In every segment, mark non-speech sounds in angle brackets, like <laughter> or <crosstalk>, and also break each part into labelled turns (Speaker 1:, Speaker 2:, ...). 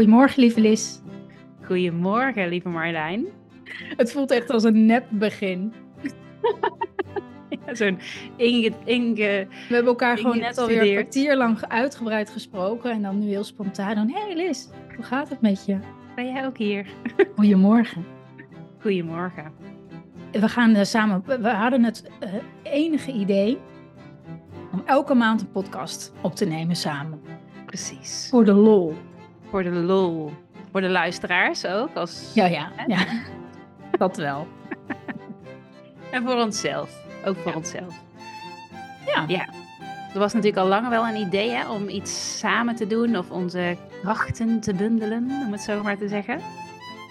Speaker 1: Goedemorgen, lieve Lis.
Speaker 2: Goedemorgen, lieve Marjolein.
Speaker 1: Het voelt echt als een nep begin.
Speaker 2: Ja, <laughs> Zo'n inge, inge...
Speaker 1: We hebben elkaar gewoon net alweer een kwartier lang uitgebreid gesproken. En dan nu heel spontaan. Dan, hey Lis, hoe gaat het met je?
Speaker 2: Ben jij ook hier? <laughs>
Speaker 1: Goedemorgen.
Speaker 2: Goedemorgen.
Speaker 1: We gaan eh, samen, we hadden het eh, enige idee om elke maand een podcast op te nemen samen.
Speaker 2: Precies.
Speaker 1: Voor de lol.
Speaker 2: Voor de lol. Voor de luisteraars ook. Als...
Speaker 1: Ja, ja, ja. Dat wel. <laughs>
Speaker 2: En voor onszelf. Ook voor onszelf.
Speaker 1: Ja.
Speaker 2: Ja. Er was natuurlijk al langer wel een idee hè, om iets samen te doen. Of onze krachten te bundelen, om het zo maar te zeggen.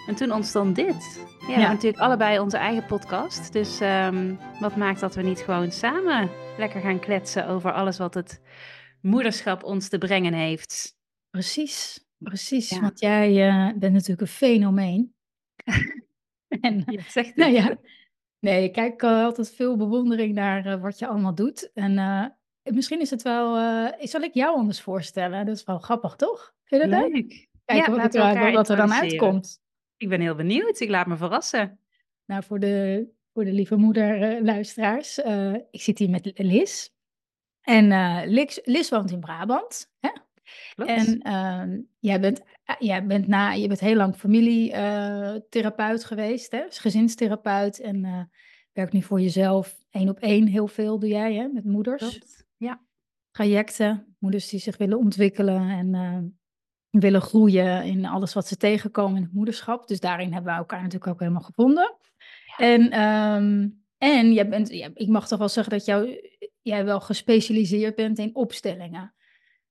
Speaker 2: En toen ontstond dit. Ja, we hebben natuurlijk allebei onze eigen podcast. Dus ehm, wat maakt dat we niet gewoon samen lekker gaan kletsen over alles wat het moederschap ons te brengen heeft.
Speaker 1: Precies, precies.
Speaker 2: Ja.
Speaker 1: Want jij eh, bent natuurlijk een fenomeen. <laughs> en
Speaker 2: Je zegt <laughs>
Speaker 1: Nou
Speaker 2: het.
Speaker 1: ja, nee, ik kijk eh, altijd veel bewondering naar eh, wat je allemaal doet. En eh, misschien is het wel, eh, zal ik jou anders voorstellen? Dat is wel grappig, toch? Vind je dat leuk?
Speaker 2: Leuk.
Speaker 1: Kijken wat, er, wat er dan uitkomt.
Speaker 2: Ik ben heel benieuwd. Ik laat me verrassen.
Speaker 1: Nou, voor de, voor de lieve moeder-luisteraars, eh, ik zit hier met Lis. En eh Lis, Lis woont in Brabant. Hè?
Speaker 2: Klopt.
Speaker 1: En ehm, jij, bent, eh, jij bent na, je bent heel lang familietherapeut geweest, hè? Dus gezinstherapeut. En eh werkt nu voor jezelf één op één heel veel doe jij hè? met moeders.
Speaker 2: Klopt. Ja.
Speaker 1: Trajecten, moeders die zich willen ontwikkelen en eh, willen groeien in alles wat ze tegenkomen in het moederschap. Dus daarin hebben we elkaar natuurlijk ook helemaal gevonden. En, ehm, en jij bent, ja, ik mag toch wel zeggen dat jou, jij wel gespecialiseerd bent in opstellingen.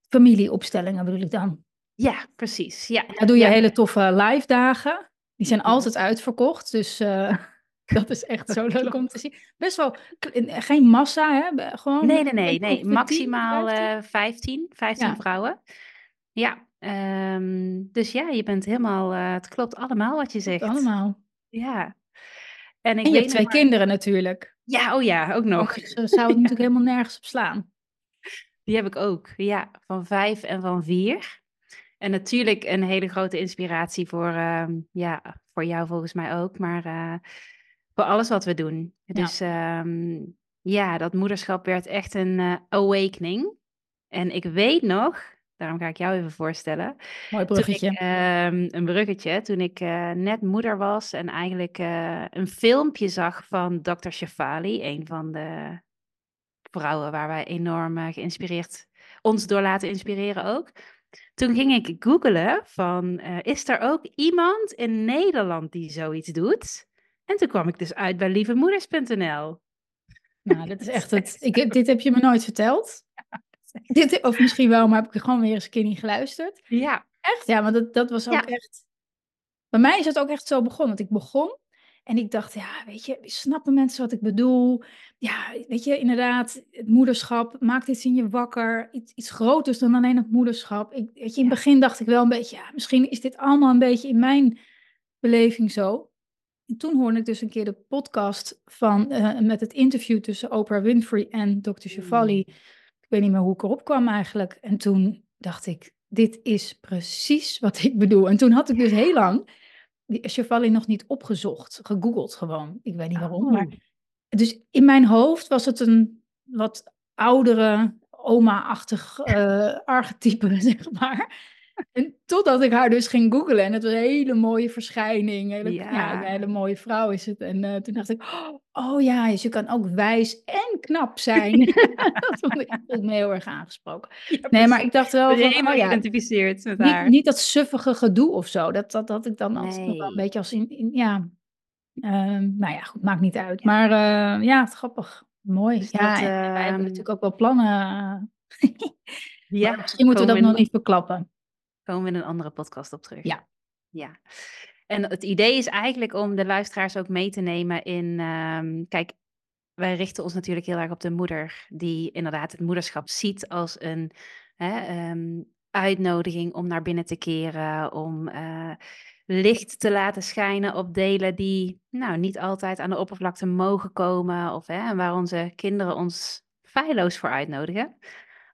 Speaker 1: Familieopstellingen bedoel ik dan.
Speaker 2: Ja, precies. Ja.
Speaker 1: Daar doe je
Speaker 2: Ja.
Speaker 1: hele toffe live dagen. Die zijn
Speaker 2: Ja.
Speaker 1: altijd uitverkocht. Dus eh, <laughs> dat is echt zo leuk om te zien. Best wel k- geen massa, hè? Gewoon
Speaker 2: Nee, nee, nee. nee.
Speaker 1: ongeveer 10,
Speaker 2: Maximaal
Speaker 1: 15.
Speaker 2: eh 15. 15
Speaker 1: Ja.
Speaker 2: vrouwen. Ja. ehm, dus ja, je bent helemaal... eh, het klopt allemaal wat je zegt.
Speaker 1: Allemaal.
Speaker 2: Ja. En ik
Speaker 1: En je
Speaker 2: weet
Speaker 1: hebt twee
Speaker 2: maar-
Speaker 1: kinderen natuurlijk.
Speaker 2: Ja, oh ja, ook nog.
Speaker 1: Anders eh, zou het <laughs> natuurlijk helemaal nergens op slaan.
Speaker 2: Die heb ik ook. Ja, van vijf en van vier. En natuurlijk een hele grote inspiratie voor, ehm, ja, voor jou volgens mij ook, maar eh, voor alles wat we doen. Dus ehm, ja, dat moederschap werd echt een eh, awakening. En ik weet nog, daarom ga ik jou even voorstellen,
Speaker 1: Mooi bruggetje.
Speaker 2: ik, ehm, een bruggetje, toen ik eh, net moeder was en eigenlijk een filmpje zag van Dr. Shefali, een van de vrouwen waar wij enorm eh, geïnspireerd, ons door laten inspireren ook. Toen ging ik googlen van, eh, is er ook iemand in Nederland die zoiets doet? En toen kwam ik dus uit bij lievemoeders.nl.
Speaker 1: Nou, dat is echt <laughs> het. Ik, heb- dit heb je me nooit verteld. <laughs> Dit, of misschien wel, maar heb ik gewoon weer eens een keer niet geluisterd.
Speaker 2: Ja,
Speaker 1: Echt? Ja, maar dat, dat was ook
Speaker 2: Ja.
Speaker 1: echt... Bij mij is het ook echt zo begonnen. Want ik begon en ik dacht, ja, weet je, snappen mensen wat ik bedoel? Ja, weet je, inderdaad, het moederschap maakt iets in je wakker. Iets, iets groters dan alleen het moederschap. Ik, weet je, in het begin dacht ik wel een beetje, ja, misschien is dit allemaal een beetje in mijn beleving zo. En toen hoorde ik dus een keer de podcast van, eh, met het interview tussen Oprah Winfrey en Dr. Shefali. Ik weet niet meer hoe ik erop kwam eigenlijk. En toen dacht ik, dit is precies wat ik bedoel. En toen had ik dus heel lang die Shefali nog niet opgezocht, gegoogeld gewoon. Ik weet niet waarom,
Speaker 2: Oh.
Speaker 1: maar... Dus in mijn hoofd was het een wat oudere, oma-achtig eh, archetype, <laughs> zeg maar. En totdat ik haar dus ging googlen en het was een hele mooie verschijning. Hele, ja.
Speaker 2: Ja.
Speaker 1: een hele mooie vrouw is het. En eh, toen dacht ik, oh ja, dus je kan ook wijs en knap zijn. <laughs> <laughs> dat vond ik, dat me heel erg aangesproken. Nee, maar ik dacht wel van,
Speaker 2: helemaal
Speaker 1: oh ja,
Speaker 2: geïdentificeerd met
Speaker 1: niet,
Speaker 2: haar.
Speaker 1: niet dat suffige gedoe of zo. Dat, dat had ik dan wel een beetje als in, in ja. Ehm, nou ja, goed, maakt niet uit. Maar eh, ja, het grappig. Mooi.
Speaker 2: Dus
Speaker 1: ja,
Speaker 2: dat,
Speaker 1: wij hebben
Speaker 2: ehm,
Speaker 1: natuurlijk ook wel plannen. <laughs>
Speaker 2: Ja,
Speaker 1: Maar misschien moeten we dat nog niet verklappen.
Speaker 2: Komen we in een andere podcast op terug.
Speaker 1: Ja.
Speaker 2: Ja. En het idee is eigenlijk om de luisteraars ook mee te nemen in... ehm, kijk, wij richten ons natuurlijk heel erg op de moeder... die inderdaad het moederschap ziet als een hè, ehm, uitnodiging om naar binnen te keren... om eh, licht te laten schijnen op delen die nou, niet altijd aan de oppervlakte mogen komen... of hè, waar onze kinderen ons feilloos voor uitnodigen...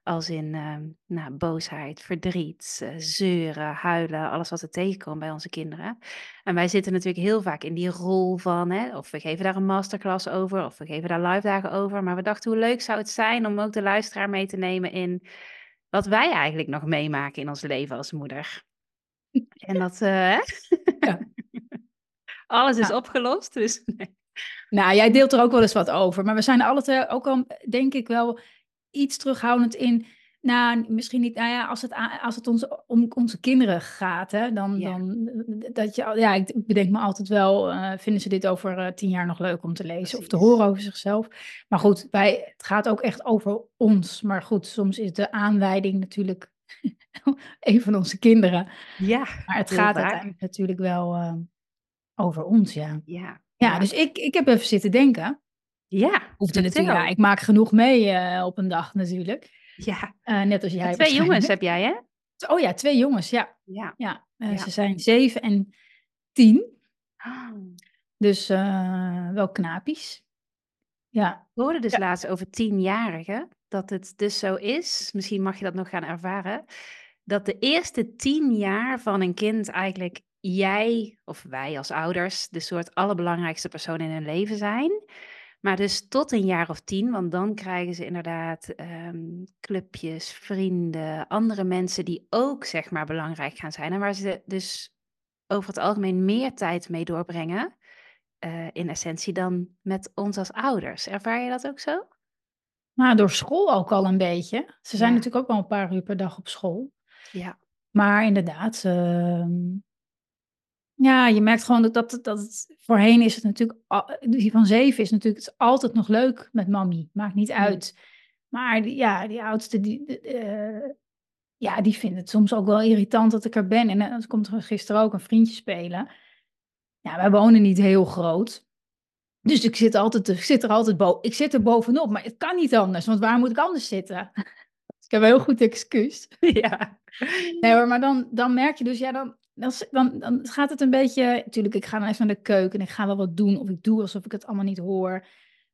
Speaker 2: Als in ehm, nou, boosheid, verdriet, uh, zeuren, huilen, alles wat er tegenkomt bij onze kinderen. En wij zitten natuurlijk heel vaak in die rol van, hè, of we geven daar een masterclass over, of we geven daar live dagen over. Maar we dachten, hoe leuk zou het zijn om ook de luisteraar mee te nemen in wat wij eigenlijk nog meemaken in ons leven als moeder. En dat, uh, ja. <laughs> alles is opgelost, dus nee.
Speaker 1: Nou, jij deelt er ook wel eens wat over. Maar we zijn alle twee ook al, denk ik, wel iets terughoudend in. Nou, misschien niet. Nou ja, als het, als het ons, om onze kinderen gaat, hè, dan, dan dat je. Ja, ik bedenk me altijd wel. Uh, vinden ze dit over uh, tien jaar nog leuk om te lezen of te horen over zichzelf? Maar goed, wij, het gaat ook echt over ons. Maar goed, soms is de aanleiding natuurlijk <laughs> een van onze kinderen.
Speaker 2: Ja.
Speaker 1: Maar het gaat uiteindelijk natuurlijk wel uh, over ons, ja.
Speaker 2: Ja.
Speaker 1: Ja, dus ik, ik heb even zitten denken.
Speaker 2: Ja,
Speaker 1: Hoefde natuurlijk, ja, ik maak genoeg mee uh, op een dag natuurlijk.
Speaker 2: Ja.
Speaker 1: Uh, net als jij.
Speaker 2: twee jongens heb jij, hè?
Speaker 1: Oh ja, twee jongens, ja.
Speaker 2: Ja.
Speaker 1: ja, ja. Ze zijn zeven en tien.
Speaker 2: Oh.
Speaker 1: Dus wel knapies. Ja.
Speaker 2: We hoorden dus
Speaker 1: ja.
Speaker 2: laatst over tienjarigen. Dat het dus zo is, misschien mag je dat nog gaan ervaren. Dat de eerste tien jaar van een kind eigenlijk jij of wij als ouders de soort allerbelangrijkste persoon in hun leven zijn. Maar dus tot een jaar of tien, want dan krijgen ze inderdaad um, clubjes, vrienden, andere mensen die ook zeg maar belangrijk gaan zijn. En waar ze dus over het algemeen meer tijd mee doorbrengen, uh, in essentie, dan met ons als ouders. Ervaar je dat ook zo?
Speaker 1: Nou, door school ook al een beetje. Ze zijn ja. natuurlijk ook wel een paar uur per dag op school.
Speaker 2: Ja.
Speaker 1: Maar inderdaad, uh, ja, je merkt gewoon dat, dat, dat het voorheen is het natuurlijk, die van zeven is natuurlijk het is altijd nog leuk met mami. Maakt niet uit. Maar die, ja, die oudste, die, uh, ja, die vindt het soms ook wel irritant dat ik er ben. En dan komt er gisteren ook een vriendje spelen. Ja, wij wonen niet heel groot. Dus ik zit, altijd, ik zit er altijd boven. Ik zit er bovenop, maar het kan niet anders. Want waar moet ik anders zitten? <laughs> ik heb een heel goed excuus. <laughs>
Speaker 2: Ja.
Speaker 1: Nee hoor, maar dan, dan merk je dus, ja, dan, dan, dan, dan gaat het een beetje. Natuurlijk, ik ga dan even naar de keuken en ik ga wel wat doen. Of ik doe alsof ik het allemaal niet hoor.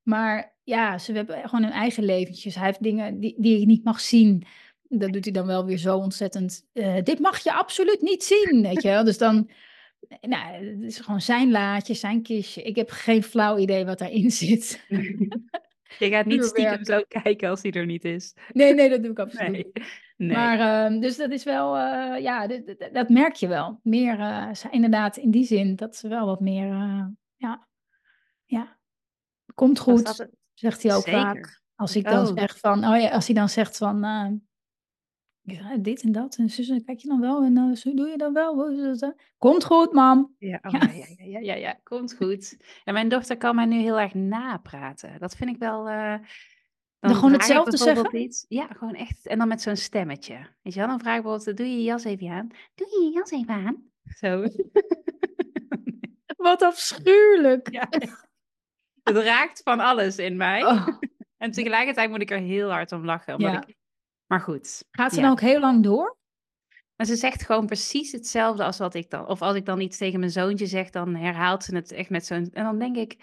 Speaker 1: Maar ja, ze hebben gewoon hun eigen leventjes. Hij heeft dingen die, die ik niet mag zien. Dat doet hij dan wel weer zo ontzettend. Uh, dit mag je absoluut niet zien, weet je wel. Dus dan. Nou, het is gewoon zijn laadje, zijn kistje. Ik heb geen flauw idee wat daarin <laughs> zit.
Speaker 2: Je gaat niet stiekem zo kijken als hij er niet is.
Speaker 1: Nee, nee, dat doe ik absoluut
Speaker 2: nee. Nee.
Speaker 1: Maar uh, dus dat is wel, uh, ja, dat, merk je wel. Meer, uh, inderdaad, in die zin dat ze wel wat meer, ja, ja, komt goed, zegt hij ook
Speaker 2: Zeker.
Speaker 1: vaak. Als ik dan
Speaker 2: Oh.
Speaker 1: zeg van, oh ja, als hij dan zegt van, ja, dit en dat, en zus, kijk je dan wel, en zo doe je dan wel. Komt goed, mam.
Speaker 2: Ja, oh,
Speaker 1: Ja.
Speaker 2: ja. Ja, ja, ja, ja, ja, komt goed. En mijn dochter kan mij nu heel erg napraten. Dat vind ik wel.
Speaker 1: Dan gewoon hetzelfde zeggen?
Speaker 2: Iets, ja, gewoon echt. En dan met zo'n stemmetje. Weet je wel, dan vraag ik bijvoorbeeld: Doe je je jas even aan? Doe je je jas even aan? Zo. <laughs>
Speaker 1: Wat afschuwelijk.
Speaker 2: ja. Het raakt van alles in mij.
Speaker 1: Oh. <laughs>
Speaker 2: En tegelijkertijd moet ik er heel hard om lachen. Omdat
Speaker 1: Ja.
Speaker 2: ik... Maar goed.
Speaker 1: Gaat ze
Speaker 2: ja.
Speaker 1: dan ook heel lang door?
Speaker 2: Maar ze zegt gewoon precies hetzelfde als wat ik dan. Of als ik dan iets tegen mijn zoontje zeg, dan herhaalt ze het echt met zo'n. En dan denk ik,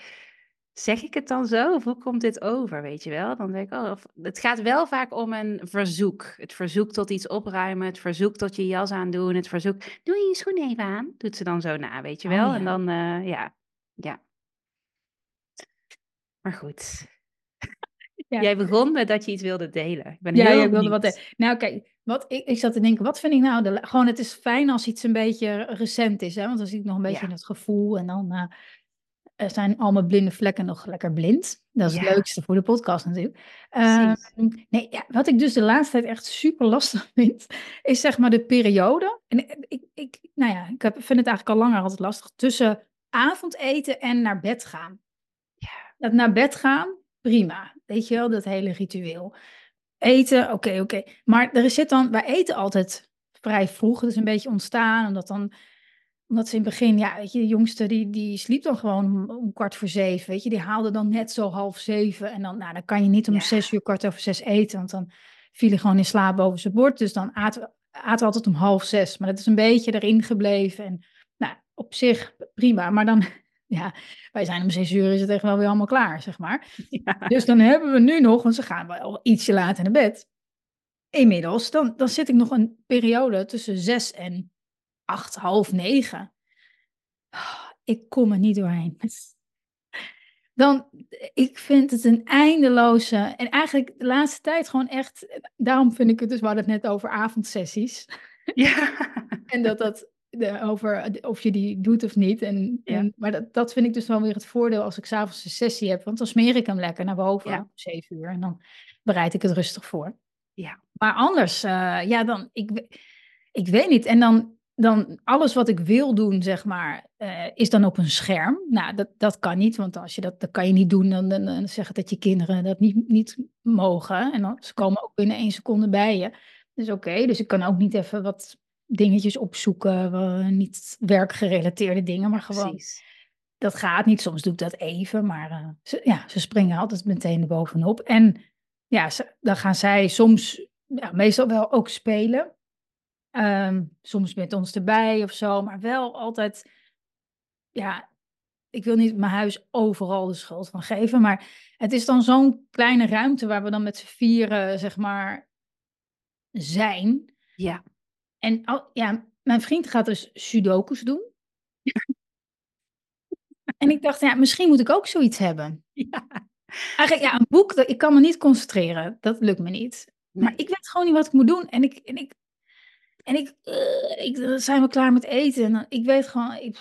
Speaker 2: zeg ik het dan zo? Of hoe komt dit over? Weet je wel? Dan denk ik, oh, of, het gaat wel vaak om een verzoek. Het verzoek tot iets opruimen, het verzoek tot je jas aandoen, het verzoek. Doe je je schoen even aan? Doet ze dan zo na, weet je
Speaker 1: Oh,
Speaker 2: wel?
Speaker 1: ja.
Speaker 2: En dan, eh, ja, ja. Maar goed. <laughs>
Speaker 1: Ja.
Speaker 2: Jij begon met dat je iets wilde delen. Ik ben
Speaker 1: Ja,
Speaker 2: heel
Speaker 1: jij wilde wat. Nou, kijk, wat ik, ik zat te denken, wat vind ik nou? De, gewoon, het is fijn als iets een beetje recent is, hè? Want dan zie ik nog een beetje
Speaker 2: Ja.
Speaker 1: in het gevoel en dan eh, zijn al mijn blinde vlekken nog lekker blind. Dat is
Speaker 2: Ja.
Speaker 1: het leukste voor de podcast natuurlijk. Ehm, nee, ja, wat ik dus de laatste tijd echt super lastig <laughs> vind, is zeg maar de periode. En ik, ik nou ja, ik heb, vind het eigenlijk al langer altijd lastig tussen avondeten en naar bed gaan.
Speaker 2: Ja.
Speaker 1: Dat naar bed gaan, prima. Weet je wel, dat hele ritueel. Eten, oké, oké. Maar er zit dan, wij eten altijd vrij vroeg. Het is een beetje ontstaan, omdat dan, omdat ze in het begin, ja, weet je, de jongste die, die sliep dan gewoon om, om kwart voor zeven, weet je. Die haalde dan net zo half zeven. En dan, nou, dan kan je niet om
Speaker 2: Ja.
Speaker 1: zes uur, kwart over zes eten, want dan viel hij gewoon in slaap boven zijn bord. Dus dan aten we, aten altijd om half zes. Maar dat is een beetje erin gebleven. En nou, op zich prima. Maar dan, <laughs> ja, wij zijn om zes uur, is het echt wel weer allemaal klaar, zeg maar.
Speaker 2: Ja.
Speaker 1: Dus dan hebben we nu nog, want ze gaan wel ietsje later naar bed. inmiddels, dan, dan zit ik nog een periode tussen zes en acht, half negen. Ik kom er niet doorheen. <laughs> Dan, ik vind het een eindeloze, en eigenlijk de laatste tijd gewoon echt, daarom vind ik het dus, we hadden het net over avondsessies.
Speaker 2: Ja. <laughs>
Speaker 1: En dat dat, de, over of je die doet of niet. En,
Speaker 2: Ja.
Speaker 1: en, maar dat, dat vind ik dus wel weer het voordeel als ik s'avonds een sessie heb. Want dan smeer ik hem lekker naar boven
Speaker 2: Ja.
Speaker 1: om zeven uur. En dan bereid ik het rustig voor.
Speaker 2: Ja.
Speaker 1: Maar anders, eh, ja, dan, ik, ik weet niet. En dan, dan alles wat ik wil doen, zeg maar, eh, is dan op een scherm. Nou, dat, dat kan niet, want als je dat, dat kan je niet doen, dan, dan, dan zeggen dat je kinderen dat niet, niet mogen. En dan, ze komen ook binnen één seconde bij je. Dus oké, dus ik kan ook niet even wat dingetjes opzoeken, niet werkgerelateerde dingen, maar gewoon,
Speaker 2: Precies.
Speaker 1: dat gaat niet. Soms doe ik dat even, maar eh, ze, ja, ze springen altijd meteen erbovenop. En ja, ze- dan gaan zij soms, ja, meestal wel ook spelen. Ehm, soms met ons erbij of zo, maar wel altijd, ja, ik wil niet mijn huis overal de schuld van geven, maar het is dan zo'n kleine ruimte waar we dan met z'n vieren, zeg maar, zijn.
Speaker 2: Ja.
Speaker 1: En ja, mijn vriend gaat dus sudokus doen. <laughs> En ik dacht, ja, misschien moet ik ook zoiets hebben.
Speaker 2: Ja.
Speaker 1: Eigenlijk, ja, een boek, ik kan me niet concentreren. Dat lukt me niet. Maar ik weet gewoon niet wat ik moet doen. En ik, en ik, en ik, eh, ik dan zijn we klaar met eten. En ik weet gewoon, ik,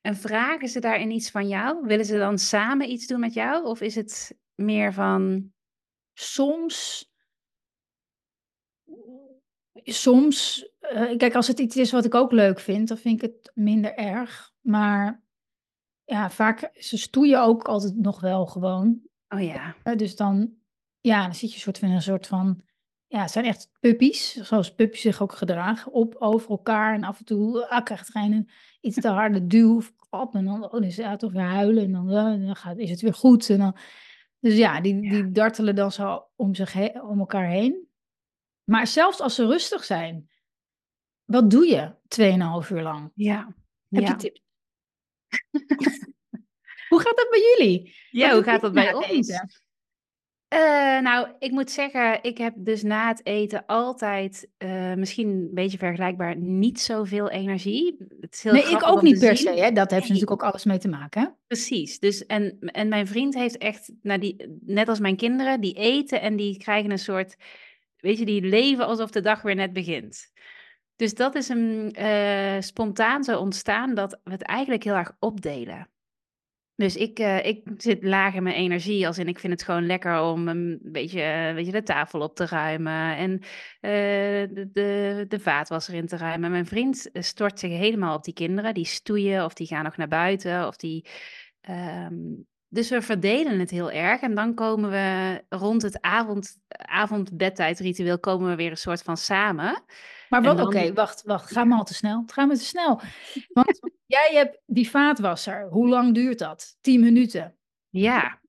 Speaker 2: En vragen ze daarin iets van jou? Willen ze dan samen iets doen met jou? Of is het meer van,
Speaker 1: soms, soms, eh, kijk, als het iets is wat ik ook leuk vind, dan vind ik het minder erg. Maar ja, vaak, ze stoeien ook altijd nog wel gewoon.
Speaker 2: oh ja,
Speaker 1: Eh, dus dan, ja, dan zit je soort van in een soort van, ja, het zijn echt puppies, zoals puppies zich ook gedragen, op over elkaar. En af en toe ah, krijgt een iets te harde duw of klap. En dan, oh, dan is het toch weer huilen. En dan, eh, dan gaat, is het weer goed. En dan, dus ja, die,
Speaker 2: Ja.
Speaker 1: die dartelen dan zo om, zich heen, om elkaar heen. Maar zelfs als ze rustig zijn, wat doe je 2,5 uur lang?
Speaker 2: ja,
Speaker 1: Heb
Speaker 2: ja.
Speaker 1: je tips? <laughs> Hoe gaat dat bij jullie?
Speaker 2: Ja, hoe gaat dat bij ons? Eh, nou, ik moet zeggen, ik heb dus na het eten altijd, eh, misschien een beetje vergelijkbaar, niet zoveel energie. Het is heel
Speaker 1: Nee, ik ook niet per se. Hè? Dat heeft
Speaker 2: Nee.
Speaker 1: natuurlijk ook alles mee te maken. Hè?
Speaker 2: Precies. Dus en, en mijn vriend heeft echt, nou die, net als mijn kinderen, die eten en die krijgen een soort, weet je, die leven alsof de dag weer net begint. Dus dat is een eh, spontaan zo ontstaan dat we het eigenlijk heel erg opdelen. Dus ik, eh, ik zit laag in mijn energie, als in ik vind het gewoon lekker om een beetje, eh, weet je, de tafel op te ruimen en eh, de, de, de vaatwasser in te ruimen. Mijn vriend eh, stort zich helemaal op die kinderen, die stoeien of die gaan nog naar buiten of die... ehm, dus we verdelen het heel erg en dan komen we rond het avond, avondbedtijdritueel komen we weer een soort van samen.
Speaker 1: Maar wat,
Speaker 2: dan-
Speaker 1: oké, wacht, wacht. Ga maar al te snel. Gaat me te snel. Want <laughs> jij hebt die vaatwasser. Hoe lang duurt dat? 10 minuten.
Speaker 2: Ja,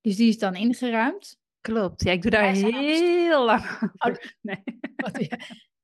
Speaker 1: Dus die is dan ingeruimd.
Speaker 2: klopt. Ja, ik doe daar heel lang
Speaker 1: Oh. <laughs>
Speaker 2: Nee.
Speaker 1: Wat doe, je,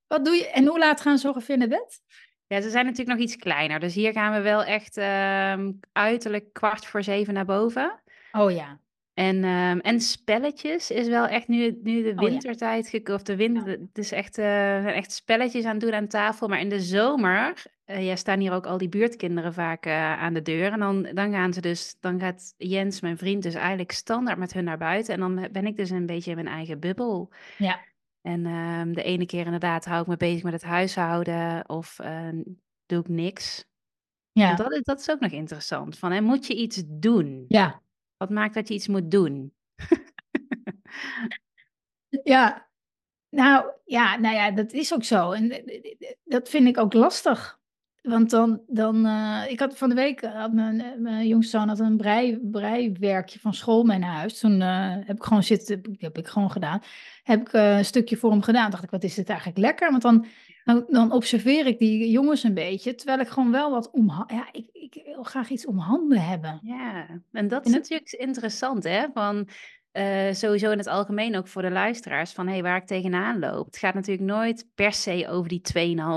Speaker 1: wat doe je? En hoe laat gaan ze ongeveer naar bed?
Speaker 2: Ja, ze zijn natuurlijk nog iets kleiner. Dus hier gaan we wel echt ehm, uiterlijk kwart voor zeven naar boven.
Speaker 1: Oh ja.
Speaker 2: En, ehm, en spelletjes is wel echt nu, nu de
Speaker 1: Oh ja.
Speaker 2: wintertijd gek- of de winter. Het is echt, eh, echt spelletjes aan het doen aan tafel. Maar in de zomer, eh ja, staan hier ook al die buurtkinderen vaak eh, aan de deur. En dan, dan gaan ze dus, dan gaat Jens, mijn vriend, dus eigenlijk standaard met hun naar buiten. En dan ben ik dus een beetje in mijn eigen bubbel.
Speaker 1: Ja.
Speaker 2: En ehm, de ene keer inderdaad hou ik me bezig met het huishouden of eh, doe ik niks.
Speaker 1: Ja.
Speaker 2: Dat, is- dat is ook nog interessant. Van, hè, moet je iets doen?
Speaker 1: Ja.
Speaker 2: Wat maakt dat je iets moet doen? <laughs>
Speaker 1: Ja. Nou ja, nou ja, dat is ook zo. En eh, eh, dat vind ik ook lastig. Want dan, dan eh, ik had van de week, had mijn, eh, mijn jongste zoon had een brei, breiwerkje van school mee naar huis. Toen eh, heb ik gewoon zitten, heb ik gewoon gedaan. Heb ik een stukje voor hem gedaan. Dacht ik, wat is dit eigenlijk lekker? Want dan, dan, dan observeer ik die jongens een beetje, terwijl ik gewoon wel wat om, ja, ik, ik wil graag iets om handen hebben.
Speaker 2: Ja, en dat
Speaker 1: En
Speaker 2: is
Speaker 1: het-
Speaker 2: natuurlijk interessant, hè? Van, eh, sowieso in het algemeen ook voor de luisteraars, van hey, waar ik tegenaan loop. Het gaat natuurlijk nooit per se over die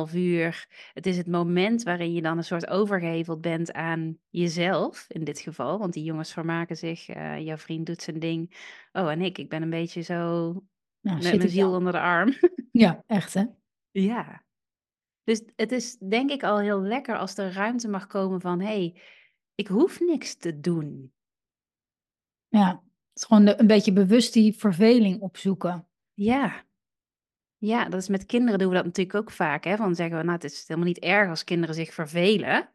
Speaker 2: 2,5 uur. Het is het moment waarin je dan een soort overgeheveld bent aan jezelf, in dit geval. Want die jongens vermaken zich, eh, jouw vriend doet zijn ding. Oh, en ik, ik ben een beetje zo
Speaker 1: Nou,
Speaker 2: met mijn ziel onder de arm. <laughs>
Speaker 1: Ja, echt hè?
Speaker 2: Ja. Dus het is denk ik al heel lekker als er ruimte mag komen van... hé, hey, ik hoef niks te doen.
Speaker 1: Ja, is gewoon de- een beetje bewust die verveling opzoeken.
Speaker 2: Ja. Ja, dat is met kinderen doen we dat natuurlijk ook vaak. Hè? Van zeggen we, nou, het is helemaal niet erg als kinderen zich vervelen.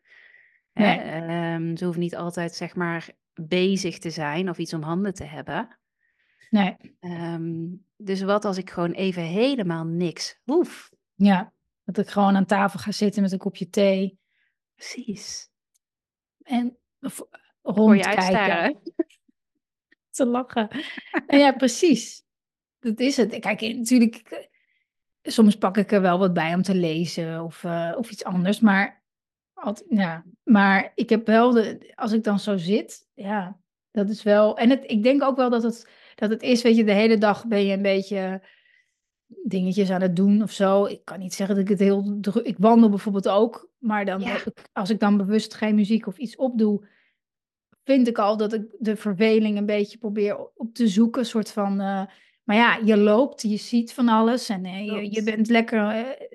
Speaker 2: Hè? Ehm, ze hoeven niet altijd, zeg maar, bezig te zijn of iets om handen te hebben.
Speaker 1: Nee,
Speaker 2: Ehm, dus wat als ik gewoon even helemaal niks hoef?
Speaker 1: ja. Dat ik gewoon aan tafel ga zitten met een kopje thee
Speaker 2: Precies.
Speaker 1: en v-
Speaker 2: Voor je
Speaker 1: rondkijken. Te lachen. <laughs> En ja, precies. Dat is het. Kijk, natuurlijk, ik- soms pak ik er wel wat bij om te lezen of, eh, of iets anders. Maar, altijd, ja. maar ik heb wel, de, als ik dan zo zit, ja, dat is wel. En het, ik denk ook wel dat het, dat het is, weet je, de hele dag ben je een beetje dingetjes aan het doen of zo. Ik kan niet zeggen dat ik het heel druk... Ik wandel bijvoorbeeld ook, maar dan
Speaker 2: Ja.
Speaker 1: als ik dan bewust geen muziek of iets opdoe, vind ik al dat ik de verveling een beetje probeer op te zoeken. Een soort van... eh, maar ja, je loopt, je ziet van alles en eh, je, je bent lekker, eh,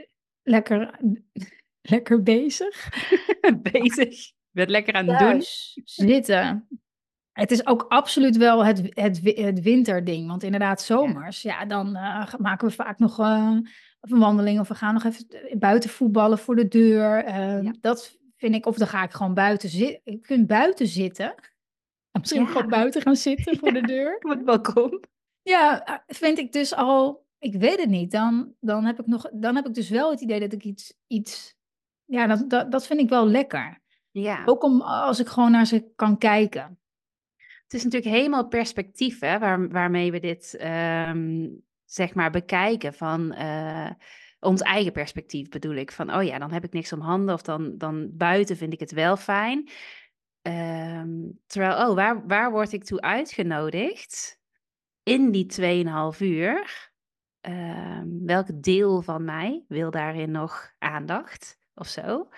Speaker 1: lekker, <laughs> lekker bezig. <laughs>
Speaker 2: bezig. Je bent lekker aan het doen.
Speaker 1: Zitten. Het is ook absoluut wel het, het, het winterding. Want inderdaad, zomers, ja, dan maken we vaak nog een wandeling. Of we gaan nog even buiten voetballen voor de deur. Eh,
Speaker 2: Ja.
Speaker 1: Dat vind ik, of dan ga ik gewoon buiten zitten. Je kunt buiten zitten. <laughs> Misschien
Speaker 2: Ja.
Speaker 1: gewoon buiten gaan zitten voor <laughs> de deur.
Speaker 2: Op het balkon.
Speaker 1: Ja, eh, vind ik dus al, ik weet het niet. Dan, dan, heb ik nog, dan heb ik dus wel het idee dat ik iets, iets ja, dat, dat, dat vind ik wel lekker.
Speaker 2: Ja.
Speaker 1: Ook om, als ik gewoon naar ze kan kijken.
Speaker 2: Het is natuurlijk helemaal perspectief hè, waar, waarmee we dit ehm, zeg maar bekijken. Van eh, ons eigen perspectief bedoel ik. Van oh ja, dan heb ik niks om handen of dan, dan buiten vind ik het wel fijn. Ehm, terwijl, oh, waar, waar word ik toe uitgenodigd? In die 2,5 uur. Ehm, welk deel van mij wil daarin nog aandacht of zo?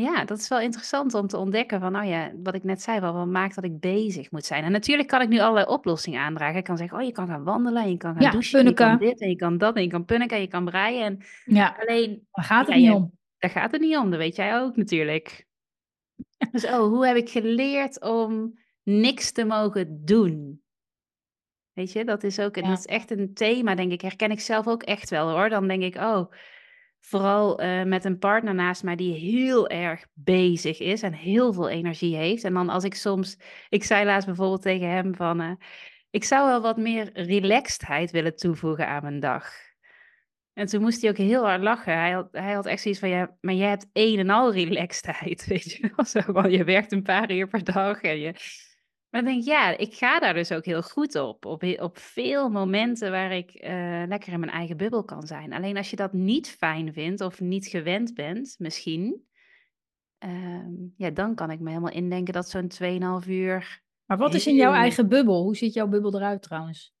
Speaker 2: Ja, dat is wel interessant om te ontdekken van, oh ja, wat ik net zei, wel, wat maakt dat ik bezig moet zijn. En natuurlijk kan ik nu allerlei oplossingen aandragen. Ik kan zeggen, oh, je kan gaan wandelen, en je kan gaan
Speaker 1: Ja,
Speaker 2: douchen, en je kan dit, en je kan dat, en je kan punniken, en je kan breien. En
Speaker 1: Ja,
Speaker 2: alleen,
Speaker 1: daar gaat het
Speaker 2: Ja,
Speaker 1: niet om.
Speaker 2: daar gaat het niet om, dat weet jij ook natuurlijk. Dus oh, hoe heb ik geleerd om niks te mogen doen? Weet je, dat is ook, en
Speaker 1: Ja.
Speaker 2: dat is echt een thema, denk ik, herken ik zelf ook echt wel hoor. Dan denk ik, oh, vooral eh, met een partner naast mij die heel erg bezig is en heel veel energie heeft. En dan als ik soms, ik zei laatst bijvoorbeeld tegen hem van, eh, ik zou wel wat meer relaxedheid willen toevoegen aan mijn dag. En toen moest hij ook heel hard lachen. Hij had, hij had echt zoiets van, ja, maar jij hebt een en al relaxedheid, <laughs> weet je wel. Je werkt een paar uur per dag en je... Maar dan denk ik, ja, ik ga daar dus ook heel goed op. Op, op veel momenten waar ik eh, lekker in mijn eigen bubbel kan zijn. Alleen als je dat niet fijn vindt of niet gewend bent, misschien... ehm, ja, dan kan ik me helemaal indenken dat zo'n 2,5 uur...
Speaker 1: Maar wat is in jouw eigen bubbel? Hoe ziet jouw bubbel eruit trouwens?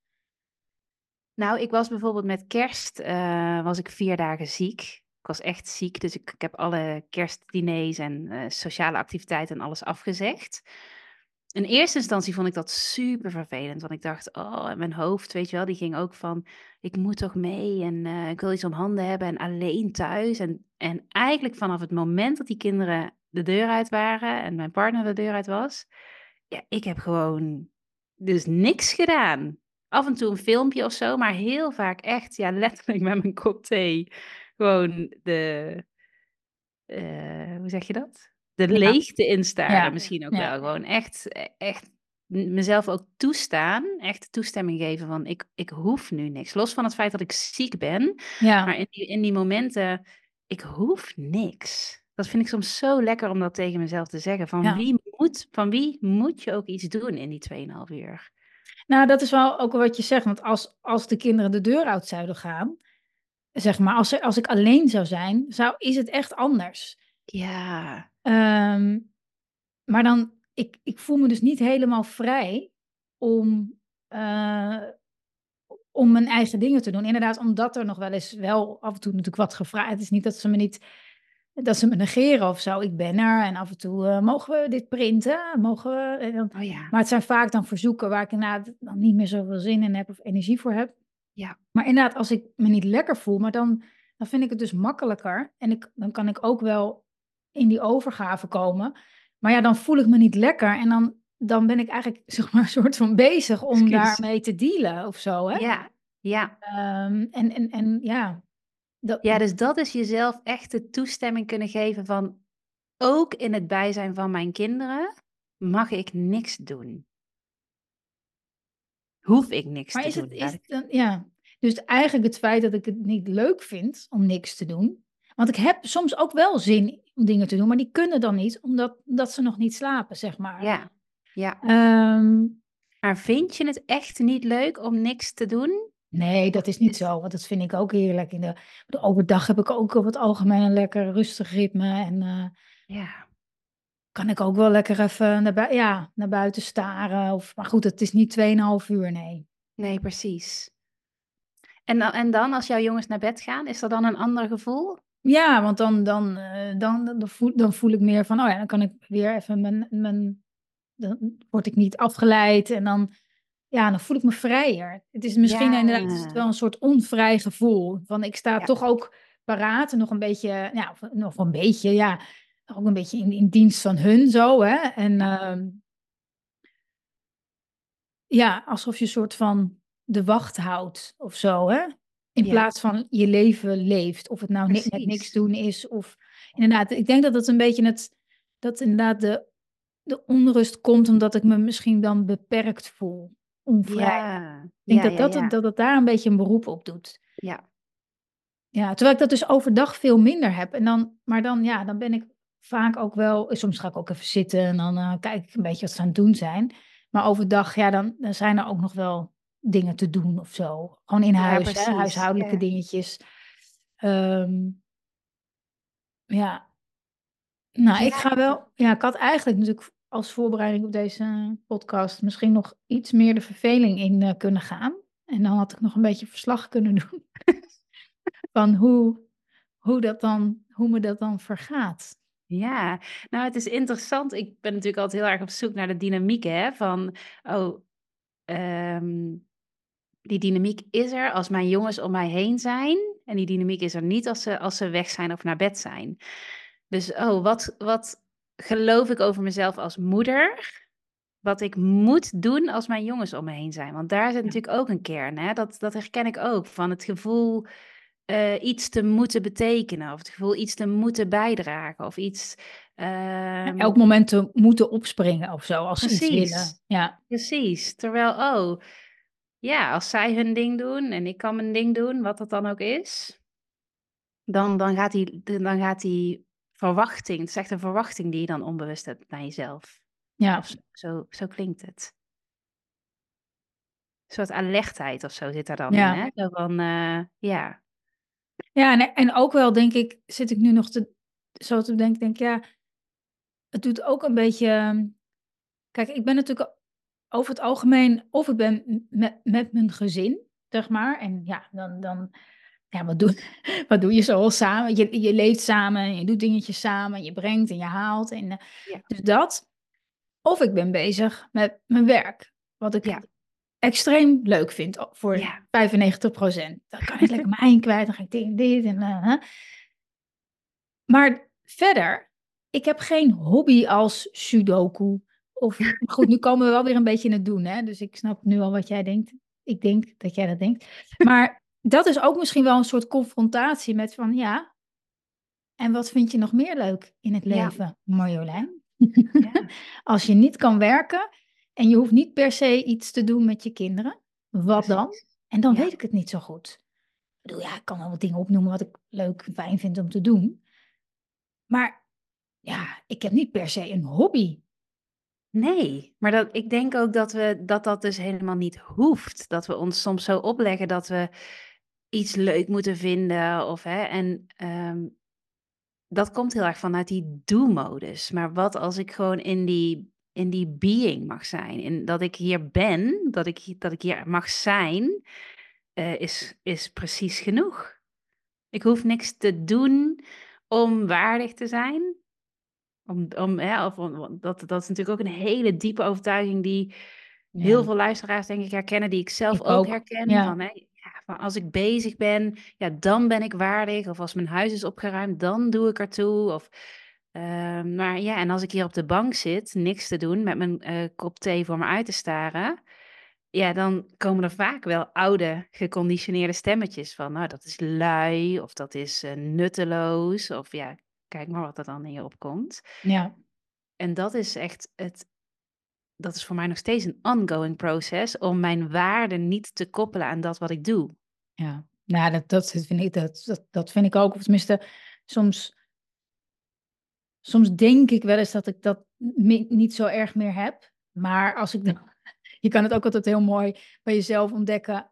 Speaker 2: Nou, ik was bijvoorbeeld met kerst, eh, was ik vier dagen ziek. Ik was echt ziek, dus ik, ik heb alle kerstdiners en eh, sociale activiteiten en alles afgezegd. In eerste instantie vond ik dat super vervelend, want ik dacht, oh, en mijn hoofd, weet je wel, die ging ook van, ik moet toch mee en eh, ik wil iets om handen hebben en alleen thuis. En, en eigenlijk vanaf het moment dat die kinderen de deur uit waren en mijn partner de deur uit was, ja, ik heb gewoon dus niks gedaan af en toe een filmpje of zo, maar heel vaak echt, ja, <laughs> letterlijk met mijn kop thee. Gewoon de, eh, hoe zeg je dat? De leegte instaren misschien ook wel. Gewoon echt, echt mezelf ook toestaan, echt toestemming geven van ik, ik hoef nu niks. Los van het feit dat ik ziek ben,
Speaker 1: Ja,
Speaker 2: maar in die, in die momenten, ik hoef niks. Dat vind ik soms zo lekker om dat tegen mezelf te zeggen. Van,
Speaker 1: Ja.
Speaker 2: wie, moet, van wie moet je ook iets doen in die 2,5 uur?
Speaker 1: nou dat is wel ook wat je zegt. Want als, als de kinderen de deur uit zouden gaan, zeg maar, als, als ik alleen zou zijn, zou, is het echt anders.
Speaker 2: Ja,
Speaker 1: Ehm, maar dan, ik, ik voel me dus niet helemaal vrij om, eh, om mijn eigen dingen te doen. Inderdaad, omdat er nog wel eens wel af en toe natuurlijk wat gevraagd. Het is niet dat ze me niet, dat ze me negeren of zo. Ik ben er en af en toe eh, mogen we dit printen, mogen we. dan-
Speaker 2: oh ja.
Speaker 1: maar het zijn vaak dan verzoeken waar ik inderdaad dan niet meer zoveel zin in heb of energie voor heb.
Speaker 2: Ja.
Speaker 1: Maar inderdaad, als ik me niet lekker voel, maar dan, dan vind ik het dus makkelijker. En ik, dan kan ik ook wel in die overgave komen. Maar ja, dan voel ik me niet lekker. En dan, dan ben ik eigenlijk, <laughs> zeg maar, een soort van bezig om daarmee te dealen of zo. Hè?
Speaker 2: Ja, ja.
Speaker 1: Ehm, en, en, en ja, dat,
Speaker 2: Ja, dus dat is jezelf echt de toestemming kunnen geven van ook in het bijzijn van mijn kinderen mag ik niks doen. Hoef ik niks
Speaker 1: maar
Speaker 2: te
Speaker 1: is
Speaker 2: doen.
Speaker 1: het, is het dan, ja. Dus eigenlijk het feit dat ik het niet leuk vind om niks te doen. Want ik heb soms ook wel zin om dingen te doen, maar die kunnen dan niet, omdat, omdat ze nog niet slapen, zeg maar.
Speaker 2: Ja, ja.
Speaker 1: Ehm,
Speaker 2: Maar vind je het echt niet leuk om niks te doen?
Speaker 1: nee, dat is niet
Speaker 2: Is-
Speaker 1: zo, want dat vind ik ook heerlijk. In de, de overdag heb ik ook op het algemeen een lekker rustig ritme en eh,
Speaker 2: Ja,
Speaker 1: kan ik ook wel lekker even naar, bui- ja, naar buiten staren. Of, maar goed, het is niet 2,5 uur, nee.
Speaker 2: nee, precies. En dan, en dan, als jouw jongens naar bed gaan, is er dan een ander gevoel?
Speaker 1: Ja, want dan, dan, eh, dan, dan, voel, dan voel ik meer van, oh ja, dan kan ik weer even mijn, mijn, dan word ik niet afgeleid en dan, ja, dan voel ik me vrijer. Het is misschien
Speaker 2: Ja.
Speaker 1: inderdaad is het wel een soort onvrij gevoel, van ik sta
Speaker 2: Ja.
Speaker 1: toch ook paraat en nog een beetje, ja, of- nog een beetje, ja, ook een beetje in, in dienst van hun zo, hè. En ehm, ja, alsof je een soort van de wacht houdt of zo, hè. In
Speaker 2: Ja.
Speaker 1: plaats van je leven leeft. Of het nou
Speaker 2: Precies.
Speaker 1: niks doen is. Of inderdaad, ik denk dat het een beetje het, dat inderdaad de, de onrust komt omdat ik me misschien dan beperkt voel. Onvrij.
Speaker 2: Ja,
Speaker 1: ik denk
Speaker 2: ja,
Speaker 1: dat, dat, dat het daar een beetje een beroep op doet.
Speaker 2: Ja,
Speaker 1: Ja, terwijl ik dat dus overdag veel minder heb. En dan, maar dan, ja, dan ben ik vaak ook wel. Soms ga ik ook even zitten en dan eh, kijk ik een beetje wat ze aan het doen zijn. Maar overdag, ja, dan, dan zijn er ook nog wel dingen te doen of zo. Gewoon in
Speaker 2: Ja,
Speaker 1: huis, hè, huishoudelijke
Speaker 2: ja.
Speaker 1: dingetjes. Ehm, ja. Nou, ik ga wel. Ja, ik had eigenlijk natuurlijk als voorbereiding op deze podcast misschien nog iets meer de verveling in eh, kunnen gaan. En dan had ik nog een beetje verslag kunnen <laughs> doen van hoe, hoe, dat dan, hoe me dat dan vergaat.
Speaker 2: Ja, nou het is interessant. Ik ben natuurlijk altijd heel erg op zoek naar de dynamiek, hè, van, oh, ehm, die dynamiek is er als mijn jongens om mij heen zijn. En die dynamiek is er niet als ze, als ze weg zijn of naar bed zijn. Dus, oh, wat, wat geloof ik over mezelf als moeder? Wat ik moet doen als mijn jongens om me heen zijn. Want daar zit natuurlijk ook een kern, hè? Dat, dat herken ik ook, van het gevoel eh, iets te moeten betekenen. Of het gevoel iets te moeten bijdragen. Of iets... ehm,
Speaker 1: Elk moment te moeten opspringen of zo, als ze iets willen. Ja,
Speaker 2: Precies. Terwijl, oh, ja, als zij hun ding doen en ik kan mijn ding doen, wat dat dan ook is, dan, dan gaat die, dan gaat die verwachting, het is echt een verwachting die je dan onbewust hebt naar jezelf.
Speaker 1: ja.
Speaker 2: Of zo, zo, klinkt het. Een soort alertheid of zo zit daar dan
Speaker 1: Ja.
Speaker 2: in, hè? Zo van, eh, ja,
Speaker 1: Ja, en, en ook wel denk ik, zit ik nu nog te, zo te denken, denk ik, ja, het doet ook een beetje, ehm, kijk, ik ben natuurlijk over het algemeen, of ik ben met, met mijn gezin, zeg maar, en ja, dan, dan ja, wat doe, <laughs> wat doe je zo samen? Je, je leeft samen, en je doet dingetjes samen, je brengt en je haalt, en eh,
Speaker 2: Ja.
Speaker 1: dus dat. Of ik ben bezig met mijn werk, wat ik
Speaker 2: Ja.
Speaker 1: extreem leuk vind, voor
Speaker 2: Ja.
Speaker 1: 95 procent. Dan kan ik lekker <laughs> mijn kwijt, dan ga ik dit en dit en eh. Maar verder, ik heb geen hobby als sudoku. Of maar goed, nu komen we wel weer een beetje in het doen, hè? Dus ik snap nu al wat jij denkt. Ik denk dat jij dat denkt. Maar dat is ook misschien wel een soort confrontatie met van ja. En wat vind je nog meer leuk in het
Speaker 2: Ja.
Speaker 1: leven, Marjolein?
Speaker 2: Ja. <laughs>
Speaker 1: Als je niet kan werken en je hoeft niet per se iets te doen met je kinderen, wat dan? En dan
Speaker 2: Ja.
Speaker 1: weet ik het niet zo goed. Ik bedoel, ja, ik kan wel wat dingen opnoemen wat ik leuk en fijn vind om te doen. Maar ja, ik heb niet per se een hobby.
Speaker 2: Nee, maar dat, ik denk ook dat, we, dat dat dus helemaal niet hoeft. Dat we ons soms zo opleggen dat we iets leuk moeten vinden. Of, hè, en ehm, dat komt heel erg vanuit die do-modus. Maar wat als ik gewoon in die, in die being mag zijn? In dat ik hier ben, dat ik, dat ik hier mag zijn, eh, is, is precies genoeg. Ik hoef niks te doen om waardig te zijn. Om, om, hè, of, om- dat, dat is natuurlijk ook een hele diepe overtuiging die heel
Speaker 1: Ja.
Speaker 2: veel luisteraars denk ik herkennen, die ik zelf
Speaker 1: Ik
Speaker 2: ook,
Speaker 1: ook,
Speaker 2: herken.
Speaker 1: ja.
Speaker 2: Van, hè, ja, Van als ik bezig ben, ja, dan ben ik waardig. Of als mijn huis is opgeruimd, dan doe ik ertoe. Of, ehm, maar ja, en als ik hier op de bank zit, niks te doen, met mijn eh, kop thee voor me uit te staren. Ja, dan komen er vaak wel oude, geconditioneerde stemmetjes van, nou, dat is lui, of dat is eh, nutteloos, of ja, kijk maar wat er dan in je opkomt.
Speaker 1: Ja.
Speaker 2: En dat is echt het, dat is voor mij nog steeds een ongoing proces om mijn waarde niet te koppelen aan dat wat ik doe.
Speaker 1: Ja, nou, dat, dat, vind ik, dat, dat, dat vind ik ook. Of tenminste, soms, soms denk ik wel eens dat ik dat niet zo erg meer heb. Maar als ik dan, <laughs> je kan het ook altijd heel mooi bij jezelf ontdekken